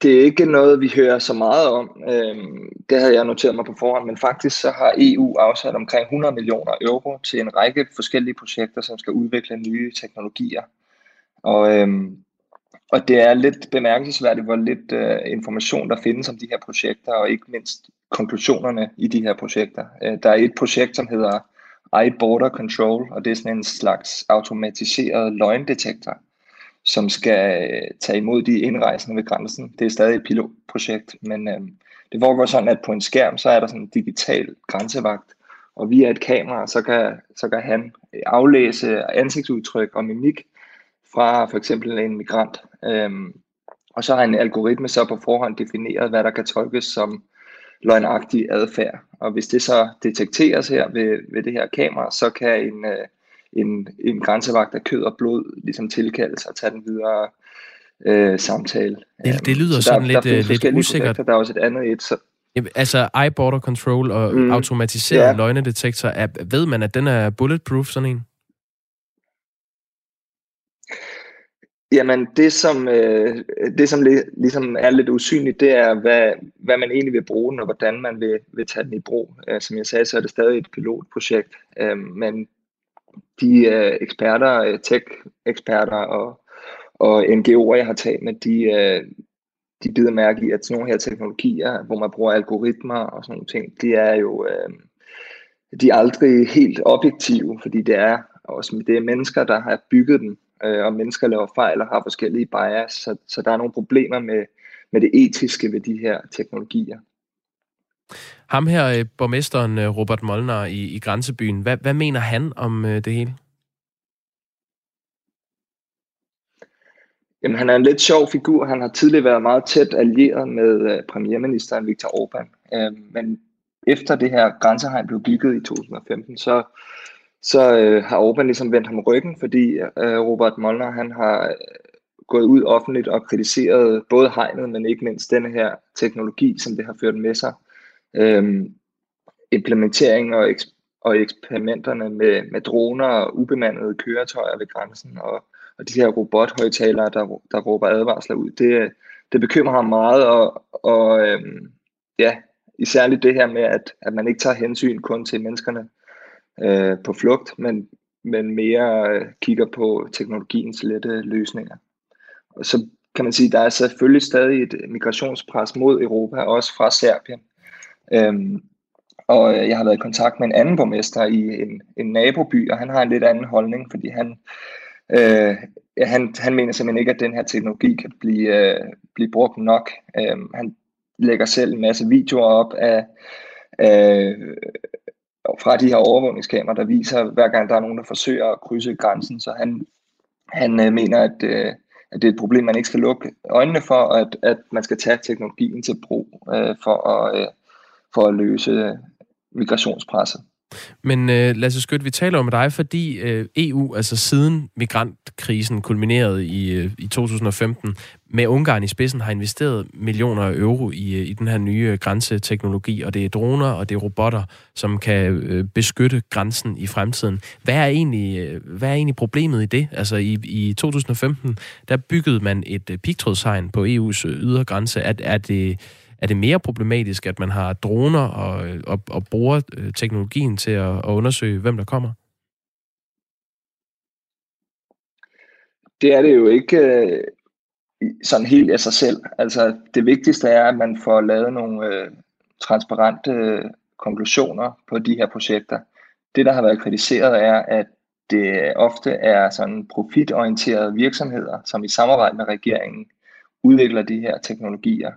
Det er ikke noget, vi hører så meget om. Øhm, det havde jeg noteret mig på forhånd, men faktisk så har EU afsat omkring 100 millioner euro til en række forskellige projekter, som skal udvikle nye teknologier. Og, øhm, og det er lidt bemærkelsesværdigt, hvor lidt øh, information der findes om de her projekter, og ikke mindst konklusionerne i de her projekter. Øh, der er et projekt, som hedder iBorder Control, og det er sådan en slags automatiseret løgndetektor, som skal øh, tage imod de indrejsende ved grænsen. Det er stadig et pilotprojekt, men øh, det foregår sådan, at på en skærm, så er der sådan en digital grænsevagt, og via et kamera, så kan, så kan han øh, aflæse ansigtsudtryk og mimik fra for eksempel en migrant. Øhm, og så har en algoritme så på forhånd defineret, hvad der kan tolkes som løgnagtig adfærd. Og hvis det så detekteres her ved, ved det her kamera, så kan en, øh, en, en grænsevagt af kød og blod ligesom tilkaldes og tage den videre øh, samtale. Det, det lyder så sådan der, lidt, der lidt usikkert. Projekter. Der er også et andet et. Så... Jamen, altså eye-border control og mm, automatiseret ja. løgnedetektor, er, ved man, at den er bulletproof, sådan en? Jamen, det som, øh, det, som ligesom er lidt usynligt, det er, hvad, hvad man egentlig vil bruge den, og hvordan man vil, vil tage den i brug. Øh, som jeg sagde, så er det stadig et pilotprojekt, øh, men de øh, eksperter, øh, tech-eksperter og, og NGO'er, jeg har talt med, de, øh, de bider mærke i, at sådan nogle her teknologier, hvor man bruger algoritmer og sådan nogle ting, de er jo øh, de er aldrig helt objektive, fordi det er også det er mennesker, der har bygget dem, øh, og mennesker laver fejl og har forskellige bias, så, så der er nogle problemer med, med det etiske ved de her teknologier. Ham her, øh, borgmesteren øh, Robert Molnar i, i Grænsebyen, hvad, hvad mener han om øh, det hele? Jamen, han er en lidt sjov figur. Han har tidligere været meget tæt allieret med premierministeren Viktor Orbán. Øh, men efter det her grænsehegn blev bygget i 2015, så, så øh, har Orbán ligesom vendt ham ryggen, fordi øh, Robert Molnar han har gået ud offentligt og kritiseret både hegnet, men ikke mindst denne her teknologi, som det har ført med sig øhm, implementering og, eks- og eksperimenterne med, med droner og ubemandede køretøjer ved grænsen og, og de her robothøjtalere, der, der råber advarsler ud, det, det bekymrer ham meget, og, og øhm, ja, især det her med, at, at man ikke tager hensyn kun til menneskerne øh, på flugt, men, men mere øh, kigger på teknologiens lette løsninger. Og så kan man sige, at der er selvfølgelig stadig et migrationspres mod Europa, også fra Serbien. Øhm, og øh, jeg har været i kontakt med en anden borgmester i en, en naboby, og han har en lidt anden holdning, fordi han, øh, han, han mener simpelthen ikke, at den her teknologi kan blive, øh, blive brugt nok. Øhm, han lægger selv en masse videoer op af, af fra de her overvågningskameraer, der viser, hver gang der er nogen, der forsøger at krydse grænsen, så han Han øh, mener, at, øh, at det er et problem, man ikke skal lukke øjnene for, og at, at man skal tage teknologien til brug øh, for, at, øh, for at løse øh, migrationspresset. Men øh, Lasse Skødt, vi taler om dig, fordi øh, EU, altså siden migrantkrisen kulminerede i, øh, i 2015, med Ungarn i spidsen, har investeret millioner af euro i, øh, i den her nye grænseteknologi, og det er droner og det er robotter, som kan øh, beskytte grænsen i fremtiden. Hvad er, egentlig, øh, hvad er egentlig problemet i det? Altså i, i 2015, der byggede man et øh, pigtrådshegn på EU's ydre grænse. Er, er det er det mere problematisk, at man har droner og, og, og bruger øh, teknologien til at, at undersøge, hvem der kommer? Det er det jo ikke øh, sådan helt af sig selv. Altså, det vigtigste er, at man får lavet nogle øh, transparente øh, konklusioner på de her projekter. Det, der har været kritiseret, er, at det ofte er sådan profitorienterede virksomheder, som i samarbejde med regeringen udvikler de her teknologier.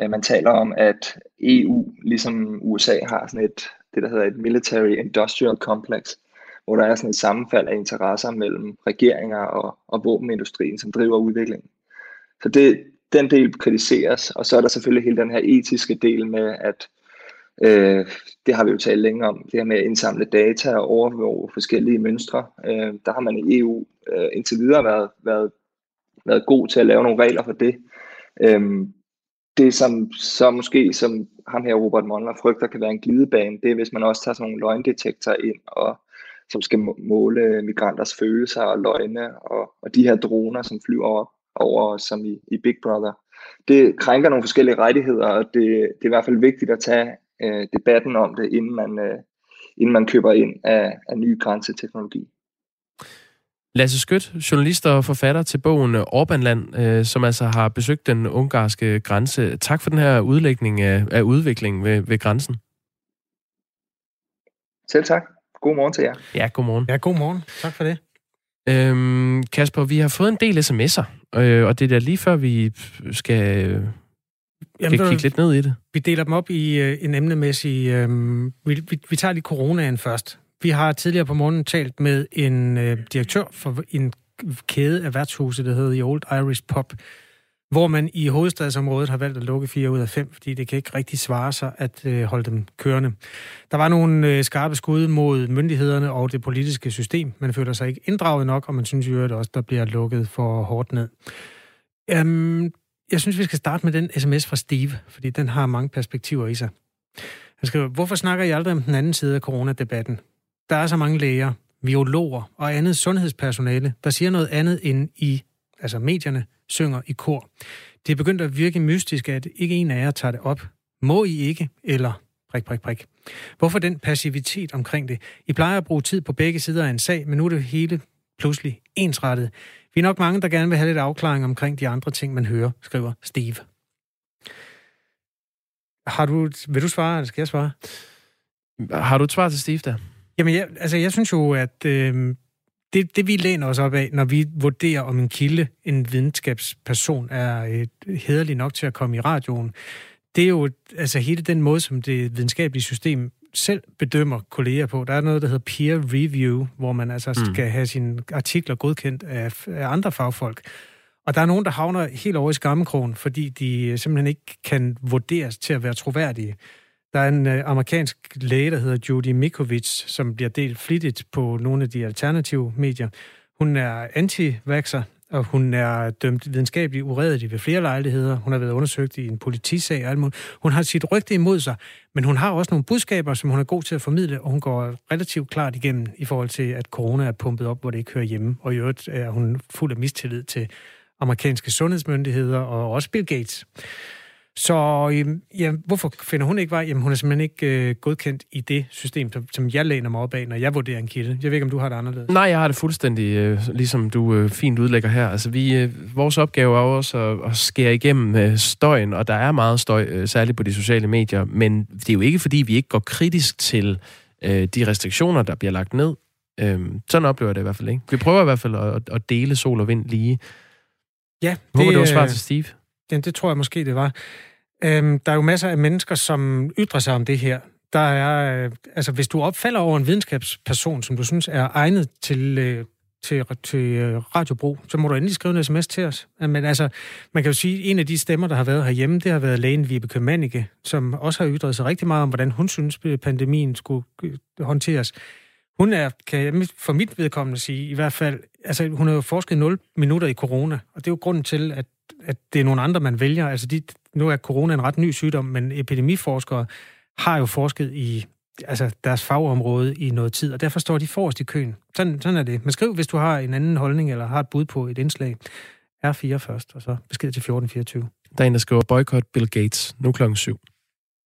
Øh, man taler om, at EU, ligesom USA, har sådan et, det der hedder et military industrial complex, hvor der er sådan et sammenfald af interesser mellem regeringer og, og våbenindustrien, som driver udviklingen. Så det, den del kritiseres, og så er der selvfølgelig hele den her etiske del med, at øh, det har vi jo talt længe om, det her med at indsamle data og overvåge forskellige mønstre. Øh, der har man i EU øh, indtil videre været, været, været god til at lave nogle regler for det. Øh, det, som så måske, som ham her Robert Monler frygter, kan være en glidebane, det er, hvis man også tager sådan nogle løgndetektorer ind, og som skal måle migranters følelser og løgne, og, og de her droner, som flyver over, over os, som i, i Big Brother. Det krænker nogle forskellige rettigheder, og det, det er i hvert fald vigtigt at tage øh, debatten om det, inden man, øh, inden man køber ind af, af ny grænseteknologi. Lasse Skødt, journalist og forfatter til bogen Orbanland, øh, som altså har besøgt den ungarske grænse. Tak for den her udlægning af, af udviklingen ved, ved grænsen. Selv tak. God morgen til jer. Ja, god morgen. Ja, god morgen. Tak for det. Øhm, Kasper, vi har fået en del sms'er, øh, og det er da lige før, vi skal, skal Jamen, kigge lidt ned i det. Vi deler dem op i øh, en emnemæssig... Øh, vi, vi, vi tager lige coronaen først. Vi har tidligere på morgenen talt med en øh, direktør for en kæde af værtshuse, der hedder The Old Irish Pop, hvor man i hovedstadsområdet har valgt at lukke fire ud af fem, fordi det kan ikke rigtig svare sig at øh, holde dem kørende. Der var nogle øh, skarpe skud mod myndighederne og det politiske system. Man føler sig ikke inddraget nok, og man synes jo at også, der bliver lukket for hårdt ned. Øhm, jeg synes, vi skal starte med den sms fra Steve, fordi den har mange perspektiver i sig. Han skriver, hvorfor snakker I aldrig om den anden side af coronadebatten? Der er så mange læger, biologer og andet sundhedspersonale, der siger noget andet end i, altså medierne, synger i kor. Det er begyndt at virke mystisk, at ikke en af jer tager det op. Må I ikke? Eller prik, prik, prik. Hvorfor den passivitet omkring det? I plejer at bruge tid på begge sider af en sag, men nu er det hele pludselig ensrettet. Vi er nok mange, der gerne vil have lidt afklaring omkring de andre ting, man hører, skriver Steve. Har du, vil du svare, eller skal jeg svare? Har du et svar til Steve der? Jamen, jeg, altså, jeg synes jo, at øh, det, det, vi læner os op af, når vi vurderer, om en kilde, en videnskabsperson, er øh, hederlig nok til at komme i radioen, det er jo altså hele den måde, som det videnskabelige system selv bedømmer kolleger på. Der er noget, der hedder peer review, hvor man altså mm. skal have sine artikler godkendt af, af andre fagfolk. Og der er nogen, der havner helt over i skammekrogen, fordi de simpelthen ikke kan vurderes til at være troværdige. Der er en øh, amerikansk læge, der hedder Judy Mikovic, som bliver delt flittigt på nogle af de alternative medier. Hun er anti og hun er dømt videnskabeligt uredelig ved flere lejligheder. Hun har været undersøgt i en politisag og alt muligt. Hun har sit rygte imod sig, men hun har også nogle budskaber, som hun er god til at formidle, og hun går relativt klart igennem i forhold til, at corona er pumpet op, hvor det ikke hører hjemme. Og i øvrigt er hun fuld af mistillid til amerikanske sundhedsmyndigheder og også Bill Gates. Så øhm, ja, hvorfor finder hun ikke vej? Jamen, hun er simpelthen ikke øh, godkendt i det system, som, som jeg læner mig op af, når jeg vurderer en kilde. Jeg ved ikke, om du har det anderledes. Nej, jeg har det fuldstændig, øh, ligesom du øh, fint udlægger her. Altså, vi, øh, vores opgave er også at, at skære igennem øh, støjen, og der er meget støj, øh, særligt på de sociale medier, men det er jo ikke, fordi vi ikke går kritisk til øh, de restriktioner, der bliver lagt ned. Øh, sådan oplever jeg det i hvert fald ikke. Vi prøver i hvert fald at, at dele sol og vind lige. Ja, det, Håber, det var svar til Steve. Ja, det tror jeg måske, det var. Øhm, der er jo masser af mennesker, som ytrer sig om det her. Der er, øh, altså hvis du opfalder over en videnskabsperson, som du synes er egnet til øh, til, til øh, radiobrug, så må du endelig skrive en sms til os. Men altså, man kan jo sige, at en af de stemmer, der har været herhjemme, det har været lægen Vibeke Mannicke, som også har ytret sig rigtig meget om, hvordan hun synes, øh, pandemien skulle øh, håndteres. Hun er, kan jeg for mit vedkommende sige, i hvert fald, altså hun har jo forsket 0 minutter i corona, og det er jo grunden til, at, at det er nogle andre, man vælger. Altså de, nu er corona en ret ny sygdom, men epidemiforskere har jo forsket i altså deres fagområde i noget tid, og derfor står de forrest i køen. Sådan, sådan er det. Men skriv, hvis du har en anden holdning, eller har et bud på et indslag. R4 først, og så besked til 1424. Der er en, der skriver boykot Bill Gates, nu klokken 7.